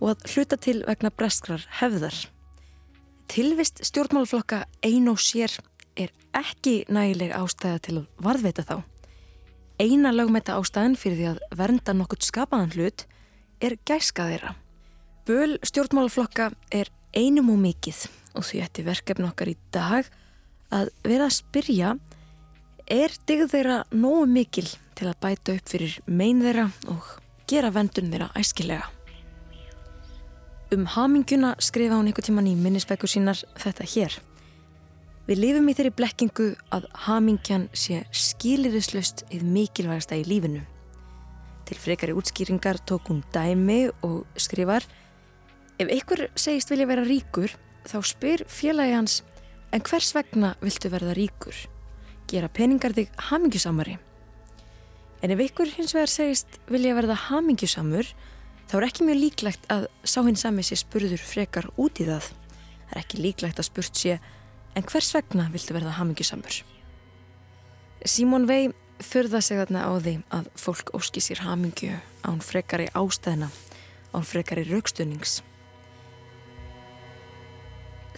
og að hluta til vegna breskrar hefðar. Tilvist stjórnmálaflokka ein og sér er ekki nægileg ástæða til að varðveita þá. Eina lögmeta ástæðan fyrir því að vernda nokkurt skapaðan hlut er gæska þeirra. Böl stjórnmálaflokka er einum og mikið og því ætti verkefni okkar í dag að vera að spyrja er digð þeirra nógu mikil til að bæta upp fyrir mein þeirra og gera vendun þeirra æskilega. Um haminguna skrifa hún einhver tíman í minnisbækur sínar þetta hér. Við lifum í þeirri blekkingu að hamingjan sé skilirislust eða mikilvægasta í lífinu. Til frekari útskýringar tók hún dæmi og skrifar Ef einhver segist vilja vera ríkur þá spyr félagi hans en hvers vegna viltu verða ríkur? Gera peningar þig hamingjusamari? En ef einhver hins vegar segist vilja verða hamingjusamur þá er ekki mjög líklegt að sá hins sami sé spurður frekar út í það. Það er ekki líklegt að spurt sé en hvers vegna viltu verða hamingjusamur? Simon Weil förða sig þarna á því að fólk óski sér hamingju án frekari ástæðna, án frekari raukstunings.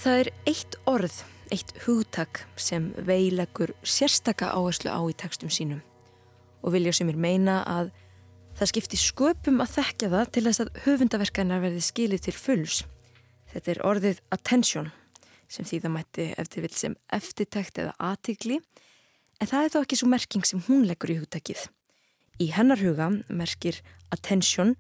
Það er eitt orð, eitt hugtak sem veilegur sérstaka áherslu á í tekstum sínum og vilja sem er meina að það skipti sköpum að þekkja það til þess að höfundaverkanar verði skilið til fulls. Þetta er orðið attention sem því það mætti eftir vil sem eftirtækt eða aðtikli En það er þó ekki svo merking sem hún leggur í hugtakið. Í hennar huga merkir attention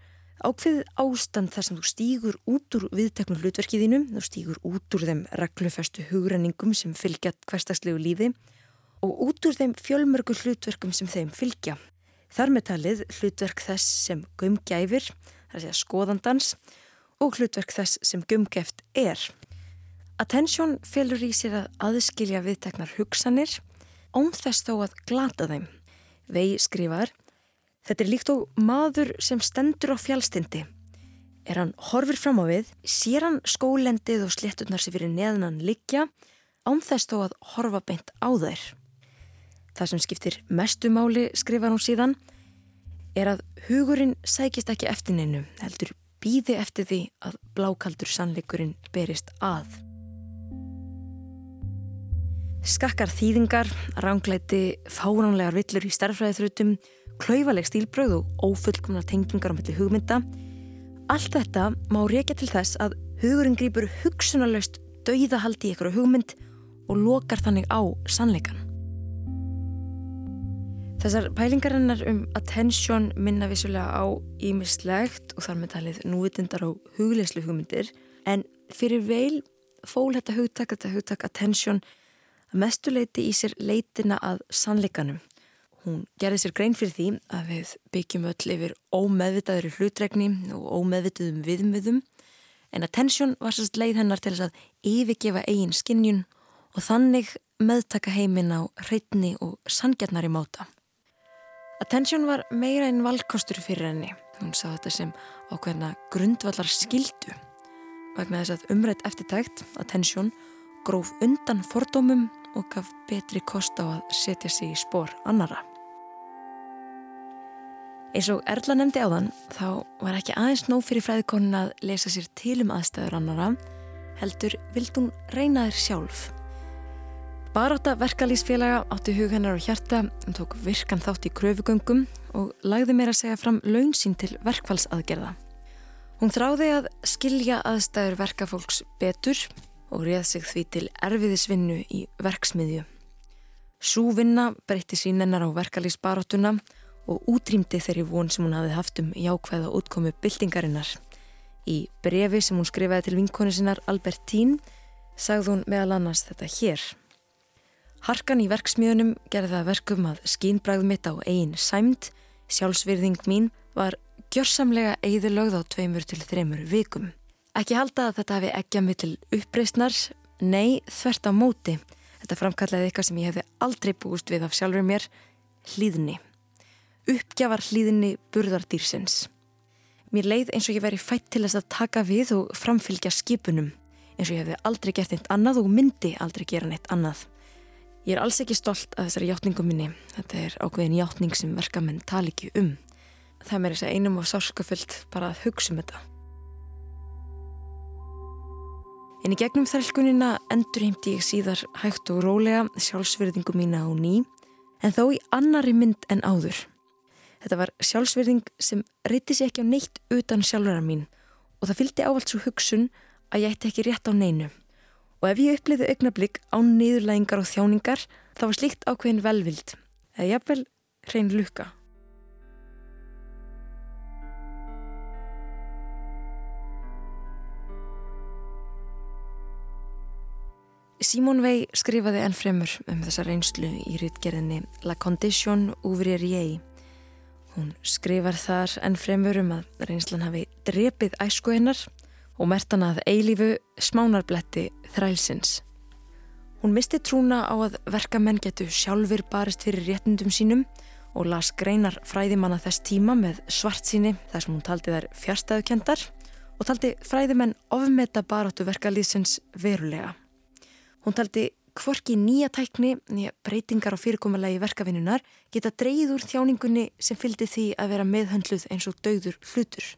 ákveðið ástand þar sem þú stýgur út úr viðteknum hlutverkiðinum, þú stýgur út úr þeim reglufestu hugrenningum sem fylgja hverstakslegu lífi og út úr þeim fjölmörgu hlutverkum sem þeim fylgja. Þar með talið hlutverk þess sem gumgæfir, þar að segja skoðandans, og hlutverk þess sem gumgæft er. Attention félur í sér að aðskilja viðteknar hugsanir ónþess þó að glata þeim. Vei skrifar, þetta er líkt og maður sem stendur á fjálstindi. Er hann horfir fram á við, sér hann skólendið og slétturnar sem fyrir neðan hann liggja, ónþess þó að horfa beint á þær. Það sem skiptir mestumáli, skrifar hún síðan, er að hugurinn sækist ekki eftir neinu, heldur býði eftir því að blákaldur sannleikurinn berist að. Skakkar þýðingar, ránglæti, fáránlegar villur í starfræðiþrutum, klauvaleg stílbröð og ófullkomna tengingar á milli hugmynda. Allt þetta má reykja til þess að hugurinn grýpur hugsunarlaust dauðahaldi í ykkur hugmynd og lokar þannig á sannleikan. Þessar pælingarinnar um attention minna vissulega á ímislegt og þar með talið núvitundar á hugleislu hugmyndir en fyrir veil fól þetta hugtak, þetta hugtak attention að mestuleiti í sér leitina að sannleikanum. Hún gerði sér grein fyrir því að við byggjum öll yfir ómeðvitaður hlutregni og ómeðvitaðum viðmöðum En attention var sérst leið hennar til þess að yfirgefa eigin skinnjun og þannig meðtaka heiminn á hreitni og sangjarnari máta. Attention var meira en valkostur fyrir henni. Hún sá þetta sem ákveðna grundvallar skildu. Vegna þess að umrætt eftirtækt, Attention, gróf undan fordómum og gaf betri kost á að setja sig í spór annara. Eins og Erla nefndi á þann, þá var ekki aðeins nóg fyrir fræðikonin að lesa sér til um aðstæður annara, heldur vild hún reyna þér sjálf. Baráta verkalýsfélaga átti hug hennar og hjarta, hún tók virkan þátt í kröfugöngum og lagði meira að segja fram laun sín til verkfallsaðgerða. Hún þráði að skilja aðstæður verkafólks betur og réð sig því til erfiðisvinnu í verksmiðju. Súvinna breytti sín hennar á verkalýsbaráttuna og útrýmdi þeirri von sem hún hafði haft um jákvæða útkomu byltingarinnar. Í brefi sem hún skrifaði til vinkonu sinnar Albertín sagði hún meðal annars þetta hér. Harkan í verksmiðunum gerði það verkum að skínbræð mitt á eigin sæmt, sjálfsvirðing mín var gjörsamlega eigðilögð á tveimur til þreymur vikum. Ekki halda að þetta hefði ekki að mig til uppreysnar, nei þvert á móti. Þetta framkallaði eitthvað sem ég hefði aldrei búist við af sjálfur mér, hlýðni uppgjafar hlýðinni burðardýrsins. Mér leið eins og ég væri fætt til þess að taka við og framfylgja skipunum, eins og ég hefði aldrei gert neitt annað og myndi aldrei gera neitt annað. Ég er alls ekki stolt af þessari hjáttningum minni, þetta er ákveðin hjáttning sem verkamenn tala ekki um. Það er mér þess að einum og sárskafullt bara að hugsa um þetta. En í gegnum þrælkunina endur heimti ég síðar hægt og rólega sjálfsverðingu mína á ný, en þó í annari mynd en áður. Þetta var sjálfsverðing sem reyti sér ekki á neitt utan sjálfverðar mín og það fylgdi ávalt svo hugsun að ég ætti ekki rétt á neinu. Og ef ég uppliði augnablík án niðurlægingar og þjáningar þá var slíkt ákveðin velvild eða jafnvel hrein lukka. Simón Vei skrifaði enn fremur um þessa reynslu í rítgerðinni La Condition Ouvrier Hún skrifar þar enn fremur um að reynslan hafi drepið æsku hennar og mertan að eilífu smánarbletti þrælsins. Hún misti trúna á að verkamenn getu sjálfur barist fyrir réttundum sínum og las greinar fræðimanna þess tíma með svart síni þar sem hún taldi þær fjárstæðukendar og taldi fræðimenn ofmeta baráttu verkalýðsins verulega. Hún taldi Hvorki nýja tækni, nýja breytingar á fyrirkommalagi verkavinnunar geta dreyið úr þjáningunni sem fylgdi því að vera meðhöndluð eins og dauður hlutur.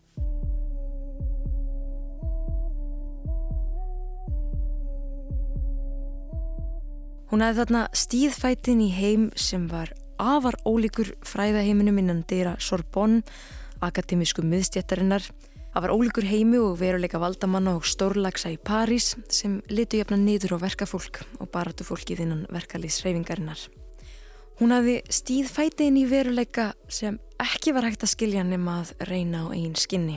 Hún aði þarna stíðfætin í heim sem var afar ólíkur fræðaheiminum innan dýra Sorbonne, akademísku miðstjættarinnar, Það var ólíkur heimi og veruleika valdamanna og stórlagsa í París sem litu jafna niður á verkafólk og baratu fólkið innan verkalýsreifingarinnar. Hún hafði stíð fætiðin í veruleika sem ekki var hægt að skilja nema að reyna á einn skinni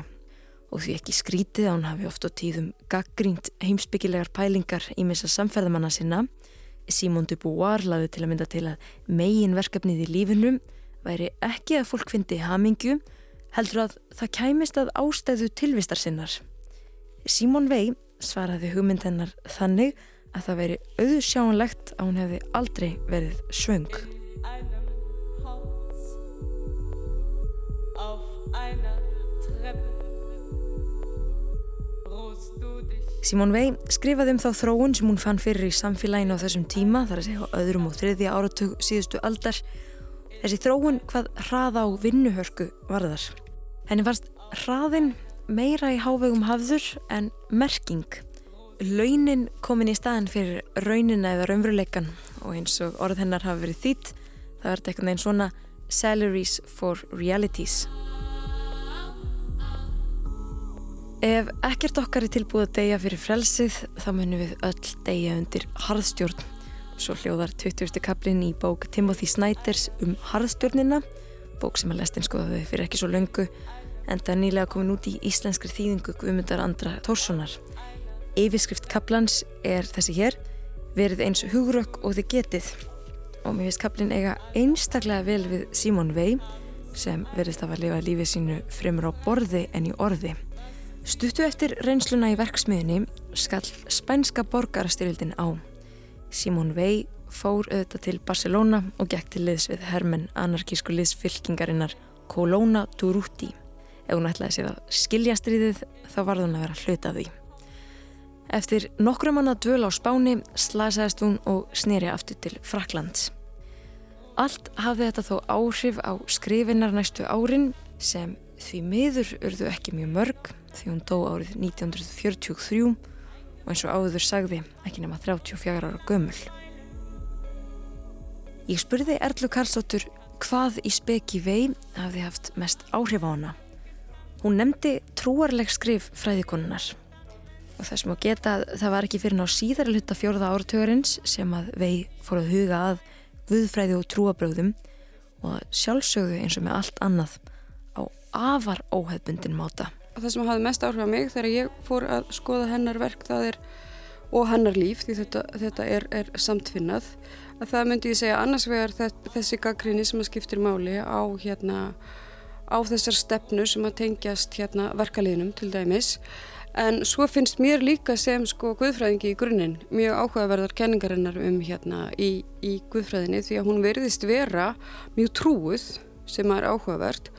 og því ekki skrítið að hún hafi oft á tíðum gaggrínt heimsbyggilegar pælingar í missa samferðamanna sinna. Simón de Beauvoir laði til að mynda til að megin verkefnið í lífinum væri ekki að fólk fyndi hamingju heldur að það kæmist að ástæðu tilvistar sinnar. Símón Vei svaraði hugmynd hennar þannig að það veri auðsjánlegt að hún hefði aldrei verið svöng. Simón Vei skrifaði um þá þróun sem hún fann fyrir í samfélaginu á þessum tíma, þar að segja á öðrum og þriðja áratug síðustu aldar Þessi þróun hvað hraða á vinnuhörku varðar. Henni fannst hraðin meira í hávegum hafður en merking. Launin komin í staðin fyrir raunina eða raunveruleikan og eins og orð hennar hafi verið þýtt það verði eitthvað einn svona salaries for realities. Ef ekkert okkar er tilbúið að deyja fyrir frelsið þá munum við öll deyja undir harðstjórn Svo hljóðar 20. kaplinn í bók Timothy Snyders um harðstjórnina, bók sem að lestin skoðaði fyrir ekki svo löngu, en það er nýlega komin út í íslenskri þýðingu Guðmundar Andra Tórssonar. Yfirskrift kaplans er þessi hér, verið eins hugrökk og þið getið. Og mér finnst kaplinn eiga einstaklega vel við Simon Vei, sem verðist að lifa lífið sínu fremur á borði en í orði. Stuttu eftir reynsluna í verksmiðinni skall spænska borgarastyrildin á. Simón Vei fór auðvitað til Barcelona og gekk til liðs við hermen anarkísku liðsfylkingarinnar Colonna Durruti. Ef hún ætlaði sér að skilja stríðið þá var hún að vera hluta af því. Eftir nokkru manna dvöl á spáni slasaðist hún og snýri aftur til Fraklands. Allt hafði þetta þó áhrif á skrifinnar næstu árin sem því miður urðu ekki mjög mörg því hún dó árið 1943 og eins og áður sagði ekki nema 34 ára gömul. Ég spurði Erlu Karlsóttur hvað í speki vei hafði haft mest áhrif á hana. Hún nefndi trúarleg skrif fræðikonunnar og þess má geta að það var ekki fyrir ná síðar hluta fjórða áratögarins sem að vei fór að huga að guðfræði og trúabröðum og sjálfsögðu eins og með allt annað á afar óheðbundin máta. Það sem hafði mest áhrif á mig þegar ég fór að skoða hennar verk er, og hennar líf því þetta, þetta er, er samtfinnað að það myndi ég segja annars vegar þessi gaggrinni sem að skiptir máli á, hérna, á þessar stefnu sem að tengjast hérna, verkaliðnum til dæmis. En svo finnst mér líka sem sko guðfræðingi í grunninn mjög áhugaverðar kenningarinnar um hérna í, í guðfræðinni því að hún verðist vera mjög trúið sem er áhugavert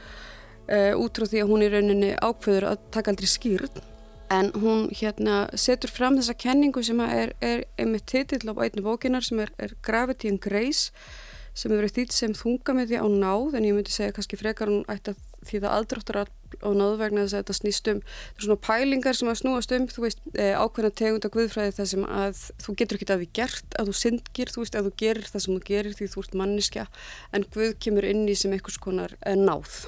uh, út frá því að hún í rauninni ákveður að taka aldrei skýrn en hún hérna setur fram þessa kenningu sem er, er einmitt titill á einni bókinar sem er, er Gravity and Grace sem hefur verið þýtt sem þungamiði á náð en ég myndi segja kannski frekar hún ætti að því það aðdráttar á náð vegna þess að þetta snýst um svona pælingar sem að snúast um þú veist e, ákveðna tegund af guðfræði þar sem að þú getur ekki að því gert að þú syndgir, þú veist að þú gerir það sem þú gerir því þú ert manniska en Guð kemur inn í sem einhvers konar e, náð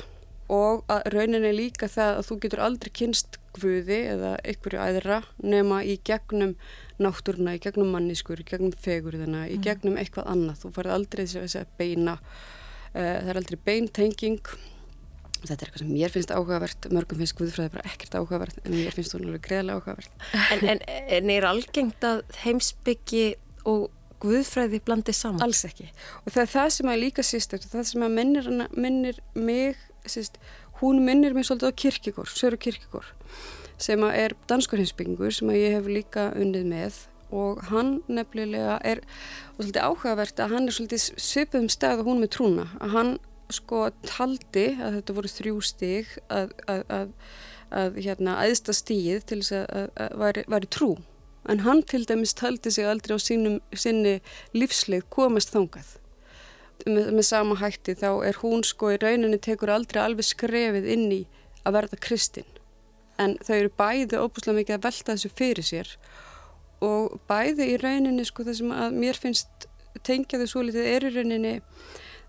og að rauninni líka það að þú getur aldrei kynst Guði eða einhverju æðra nema í gegnum náttúruna, í gegnum manniskur, í gegnum fegurðina, í gegnum eitthvað annað. Þú farið aldrei þess að beina, uh, það er aldrei beintenging. Þetta er eitthvað sem mér finnst áhugavert, mörgum finnst Guðfræði bara ekkert áhugavert en mér finnst hún alveg greiðlega áhugavert. En, en, en er algengt að heimsbyggi og Guðfræði blandið saman? Alls ekki. Og það er það sem að líka sýst eftir, það sem að minnir, minnir mig, sýst, hún minnir mig svolítið á kirkigór, Söru kirkigór sem er danskur hinsbyggingur sem ég hef líka unnið með. Og hann nefnilega er og svolítið áhugavert að hann er svolítið svipum stað og hún með trúna. Að hann sko taldi að þetta voru þrjú stig að, að, að, að hérna aðsta stíð til þess að væri, væri trú. En hann til dæmis taldi sig aldrei á sínum, sinni lífsleið komast þangað með, með sama hætti þá er hún sko í rauninni tekur aldrei alveg skrefið inn í að verða kristinn en þau eru bæði óbúslega mikið að velta þessu fyrir sér og bæði í rauninni sko það sem að mér finnst tengja þau svo litið er í rauninni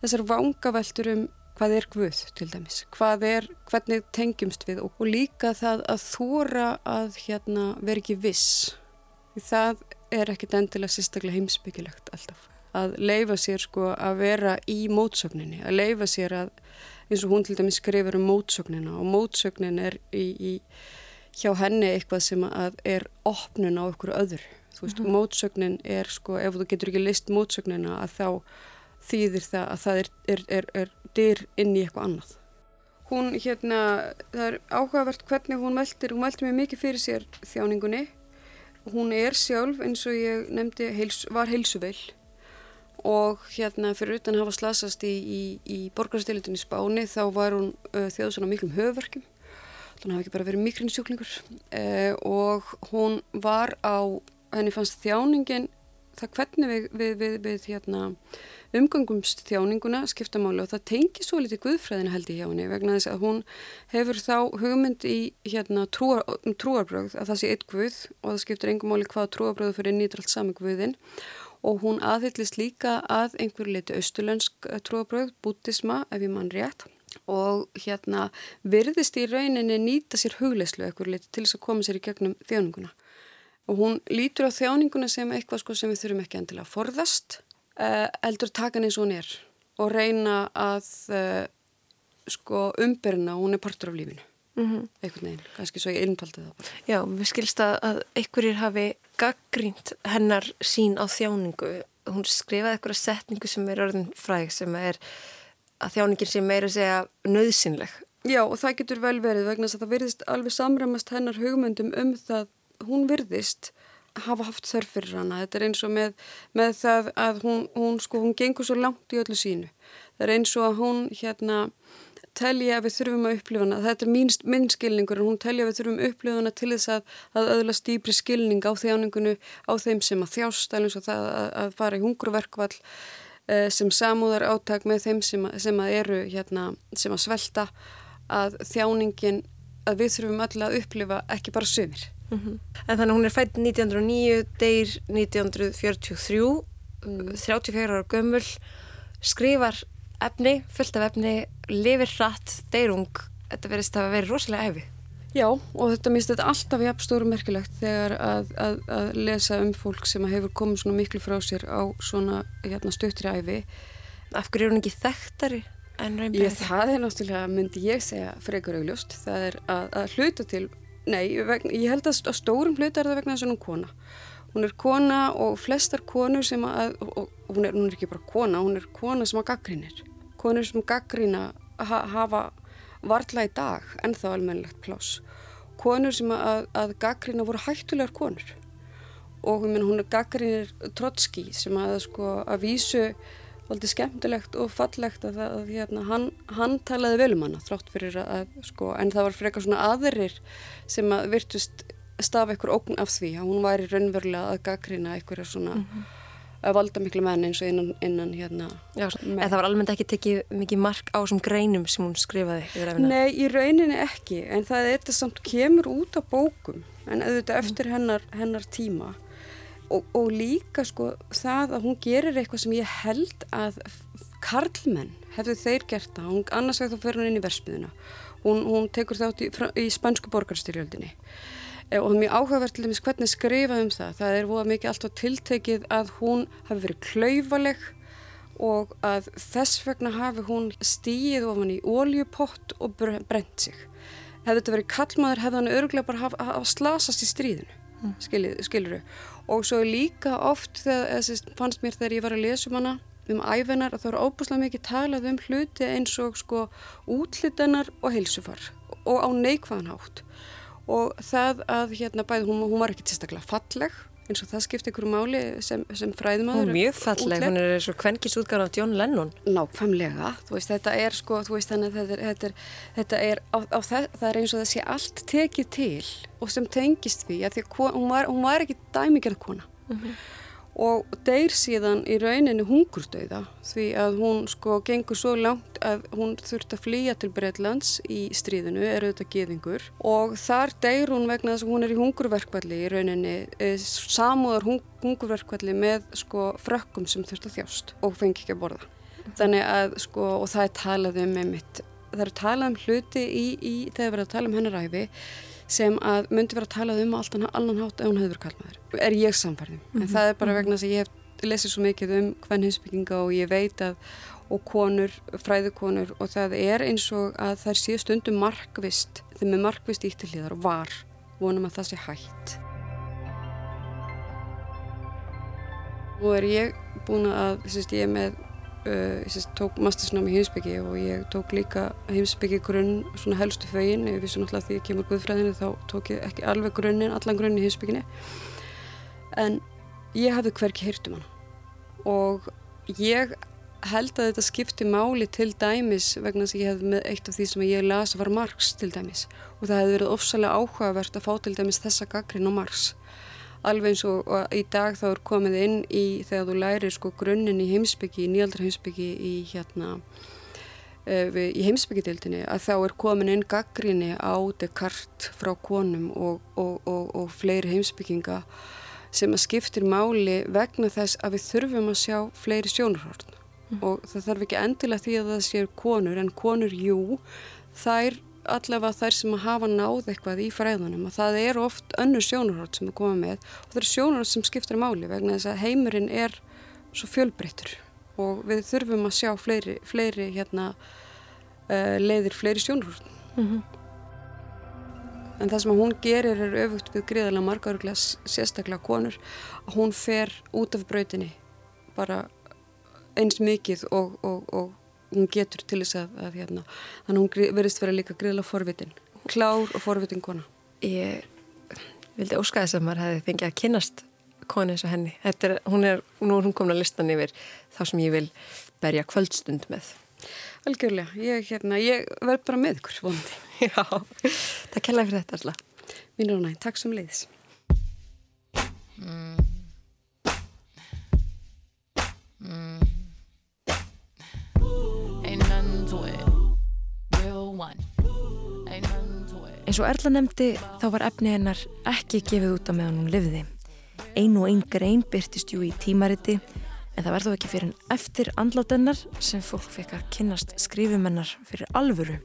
þessar vangaveltur um hvað er Guð til dæmis, hvað er, hvernig tengjumst við og, og líka það að þóra að hérna vera ekki viss, það er ekkit endilega sérstaklega heimsbyggilegt alltaf, að leifa sér sko að vera í mótsögninni, að leifa sér að eins og hún til dæmis skrifur um mótsögnina og mótsögnin er í, í hjá henni eitthvað sem er opnun á ykkur öður þú veist, mm -hmm. mótsögnin er sko ef þú getur ekki list mótsögnina að þá þýðir það að það er, er, er, er dyr inn í eitthvað annað. Hún hérna, það er áhugavert hvernig hún meldir, hún meldir mig mikið fyrir sér þjáningunni. Hún er sjálf eins og ég nefndi heils, var heilsuveil og hérna fyrir utan hafa slasast í, í, í borgarstilitunni Spáni þá var hún uh, þjóð svona miklum höfverkjum þannig að það hafi ekki bara verið mikrinsjúklingur uh, og hún var á, henni fannst þjáningin það hvernig við, við, við, við hérna, umgangumst þjáninguna skiptamáli og það tengi svo litið guðfræðina held í hjá henni vegna þess að hún hefur þá hugmynd í hérna, trúar, um trúarbröð að það sé eitt guð og það skiptir engum máli hvað trúarbröðu fyrir nýtralt sami guðin og hún aðhyllist líka að einhverju leiti austurlönsk eh, trúabröð, bútisma ef ég mann rétt. Og hérna virðist í rauninni nýta sér hugleislu einhverju leiti til þess að koma sér í gegnum þjáninguna. Og hún lítur á þjáninguna sem eitthvað sko sem við þurfum ekki endilega að forðast uh, eldur takan eins og hún er og reyna að uh, sko umbyrna og hún er partur af lífinu mm -hmm. einhvern veginn, kannski svo ég innfaldi það bara. Já, við skilst að einhverjir hafi gaggrínt hennar sín á þjáningu. Hún skrifaði eitthvað setningu sem er orðin fræg sem er að þjáningin sé meira segja nöðsynleg Já og það getur vel verið vegna þess að það virðist alveg samræmast hennar hugmyndum um það hún virðist hafa haft þörf fyrir hana. Þetta er eins og með, með það að hún, hún, sko, hún gengur svo langt í öllu sínu. Það er eins og að hún hérna telja að við þurfum að upplifa hana. Þetta er mín, minn skilningur en hún telja að við þurfum að upplifa hana til þess að, að öðla stýpri skilning á þjáningunu á þeim sem að þjást, alveg svo það að, að fara í hungruverkvall eh, sem samúðar áttak með þeim sem, sem að eru hérna, sem að svelta að þjáningin að við þurfum öll að upplifa ekki bara sömur. Mm -hmm. En þannig hún er fætt 1909, deyr 1943, mm. 34 ára gömul, skrifar efni, fullt af efni, lifir hratt, deyrung, þetta verðist að vera rosalega æfi. Já og þetta minnst þetta alltaf í apstóru merkilegt þegar að, að, að lesa um fólk sem hefur komið svona miklu frá sér á svona hérna, stuttri æfi. Af hverju er hún ekki þekktari Ég, það er náttúrulega, myndi ég segja, frekar augljóst. Það er að, að hluta til Nei, vegna, ég held að stórum hluta er það vegna þess að hún kona. Hún er kona og flestar konur sem að, og, og hún, er, hún er ekki bara kona, hún er kona sem að gaggrínir. Konur sem gaggrína ha, hafa varla í dag en þá almennilegt pláss. Konur sem að, að gaggrína voru hættulegar konur og menn, hún er gaggrínir Trotski sem að sko að vísu Aldrei skemmtilegt og fallegt að, að hérna, hann, hann talaði vel um hana þrátt fyrir að, sko, en það var frekar svona aðrir sem að virtust stafa ykkur ógn af því að hún væri raunverulega að gaggrina ykkur svona mm -hmm. að valda miklu menn eins og innan, innan hérna. Já, en það var almennt ekki tekið mikið mark á þessum greinum sem hún skrifaði? Nei, í rauninni ekki, en það er þetta samt kemur út af bókum, en auðvitað eftir hennar, hennar tíma og, og líka sko það að hún gerir eitthvað sem ég held að karlmenn hefðu þeir gert það, hún annars veginn þá fyrir hún inn í versmiðuna, hún, hún tekur þátt í, í spænsku borgarstyrjöldinni og það er mjög áhugavert til dæmis hvernig skrifað um það, það er voða mikið alltaf tiltekið að hún hafi verið klauvaleg og að þess vegna hafi hún stíið ofan í óljupott og brent sig. Hefði þetta verið kallmaður hefði hann örglega bara hafa, hafa slasast í stríðinu mm. skiluru og svo líka oft þegar, eða, fannst mér þegar ég var að lesa um hana um æfinar að það voru óbúslega mikið talað um hluti eins og sko útlitanar og heilsufar og á neikvæðanhátt og það að hérna bæði hún, hún var ekki tilstaklega falleg eins og það skipti ykkur máli sem, sem fræðumadur. Hún er mjög falleg, útleg. hún er svo kvenkis útgáð á John Lennon. Nákvæmlega, þú veist þetta er sko, þú veist þannig að þetta er, þetta er, þetta er á, á það, það er eins og það sé allt tekið til og sem tengist því að því hún var, hún var ekki dæmigerð kona. Mm -hmm og deyr síðan í rauninni hungurdauða því að hún sko gengur svo langt að hún þurft að flýja til Breitlands í stríðinu, er auðvitað geðingur og þar deyr hún vegna þess að hún er í hungurverkvalli í rauninni e, samúðar hung, hungurverkvalli með sko frökkum sem þurft að þjást og fengi ekki að borða. Þannig að sko og það er talað um einmitt, það er talað um hluti í, í þegar við erum að tala um hennar æfi sem að myndi vera að tala um allt annan hátt ef hún hefur kallmaður. Er ég samfærðum. Mm -hmm. En mhm. það er bara vegna þess að ég hef lesið svo mikið um hvern hinsbygginga og ég veit að og konur, fræðukonur og það er eins og að það sé stundum markvist, þeim er markvist íttilíðar og var, vonum að það sé hægt. Nú er ég búin að, þess að ég er með Uh, ég tók mastersnám í heimsbyggi og ég tók líka heimsbyggi grunn svona helstu fögin, ég vissi náttúrulega því ég kemur guðfræðinu þá tók ég ekki alveg grunnin, allan grunn í heimsbygginni en ég hafði hverki heyrt um hana. Og ég held að þetta skipti máli til dæmis vegna þess að ég hef með eitt af því sem ég las var Marx til dæmis. Og það hefði verið ofsalega áhugavert að fá til dæmis þessa gaggrinn á Marx alveg eins og, og í dag þá er komið inn í þegar þú lærir sko grunninn í heimsbyggi, í nýjaldra heimsbyggi í hérna uh, í heimsbyggidildinni að þá er komin inn gaggrinni á Descartes frá konum og, og, og fleiri heimsbygginga sem að skiptir máli vegna þess að við þurfum að sjá fleiri sjónurhórn mm. og það þarf ekki endilega því að það séu konur en konur, jú, þær allavega þær sem hafa náð eitthvað í fræðunum og það er oft önnur sjónarhótt sem er komað með og það er sjónarhótt sem skiptir máli vegna þess að heimurinn er svo fjölbreyttur og við þurfum að sjá fleiri, fleiri hérna, uh, leiðir fleiri sjónarhótt mm -hmm. en það sem hún gerir er öfugt við gríðarlega margaruglega sérstaklega konur að hún fer út af brautinni bara eins mikið og, og, og hún getur til þess að, að hérna, þannig að hún virðist vera líka greiðlega forvitin, klár og forvitin kona. Ég vildi óska þess að maður hefði fengið að kynnast konu eins og henni. Þetta er, hún er, nú er hún komin að listan yfir þá sem ég vil berja kvöldstund með. Algjörlega, ég, hérna, ég verð bara með ykkur, vonandi. Já, takk hella fyrir þetta alltaf. Mín er næ, takk sem leiðis. Ain't Eins og Erla nefndi þá var efni hennar ekki gefið út á meðan hún lifði. Ein og ein grein byrtist jú í tímariti en það var þó ekki fyrir en eftir andlátennar sem fólk fekk að kynnast skrifumennar fyrir alvöru.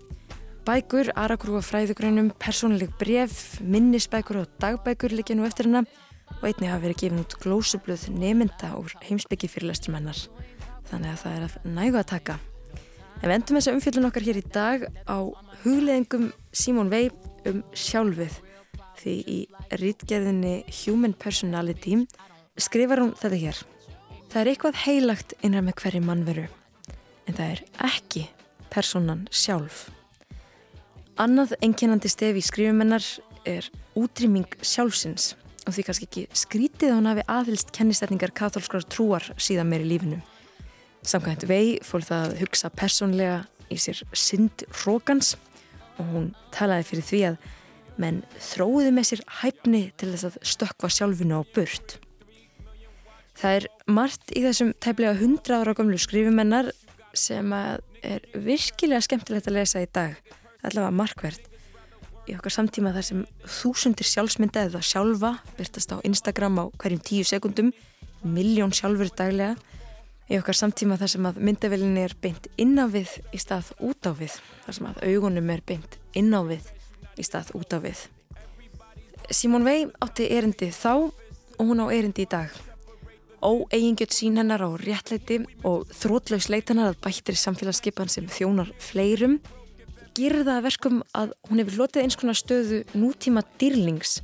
Bækur, aragrúa fræðugreinum, persónuleg bref, minnisbækur og dagbækur líka nú eftir hennar og einnig hafa verið gefin út glósubluð nemynda úr heimsbyggi fyrirlestumennar. Þannig að það er að nægu að taka. En við endum þessa umfjöldun okkar hér í dag á hugleðingum Simon Weil um sjálfið því í rítgerðinni Human Personality skrifar hún þetta hér. Það er eitthvað heilagt innra með hverju mannveru en það er ekki personan sjálf. Annað einkennandi stef í skrifumennar er útrýming sjálfsins og því kannski ekki skrítið að hún hafi aðhylst kennisetningar katholskrar trúar síðan meir í lífinu. Samkvæmt vei fór það að hugsa persónlega í sér synd rókans og hún talaði fyrir því að menn þróiði með sér hæfni til þess að stökkva sjálfinu á burt. Það er margt í þessum tæplega 100 ára gömlu skrifumennar sem er virkilega skemmtilegt að lesa í dag, allavega markvert. Í okkar samtíma þar sem þúsundir sjálfsmynda eða sjálfa byrtast á Instagram á hverjum tíu sekundum, miljón sjálfur daglega í okkar samtíma þar sem að myndavelinni er beint inn á við í stað út á við þar sem að augunum er beint inn á við í stað út á við. Simón Vei átti erindi þá og hún á erindi í dag. Óeigingjött sín hennar á réttleiti og þrótlaus leit hennar að bættir samfélagsskipan sem þjónar fleirum gerir það að verkum að hún hefur lotið eins konar stöðu nútíma dýrlings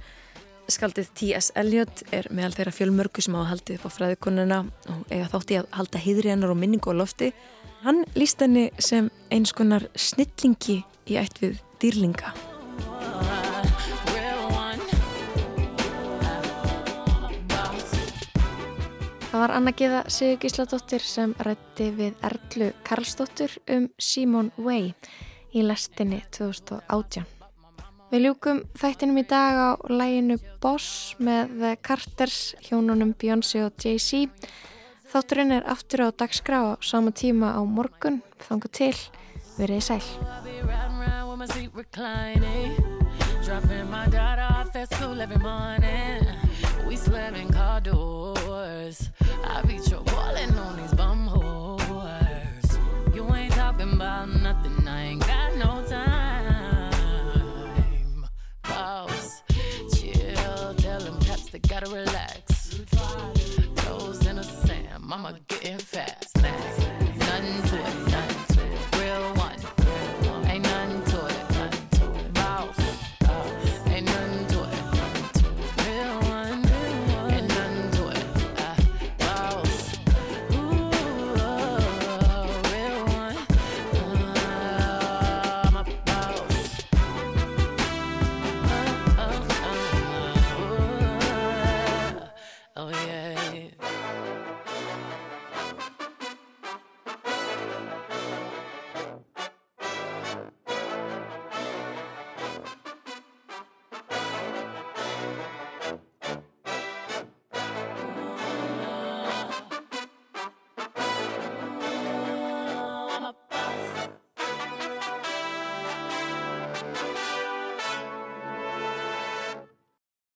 Skaldið T.S. Eliot er meðal þeirra fjölmörgu sem hafa haldið upp á fræðikonuna og eiga þátti að halda heiðri hennar og minningu á lofti. Hann líst henni sem eins konar snillingi í ætt við dýrlinga. Það var Anna Gíða Sigur Gísladóttir sem rætti við Erlu Karlsdóttir um Simon Way í lestinni 2018. Við ljúkum þættinum í dag á læginu Boss með The Carters, hjónunum Beyoncé og Jay-Z. Þátturinn er aftur á dagskrá á sama tíma á morgun, þangu til, verið sæl. Every morning. We slamming car doors. I be trolling on these bum whores. You ain't talking about nothing. house. Chill, tell them cats they gotta relax. Toes in the sand, mama getting fast Snack, nothing to it.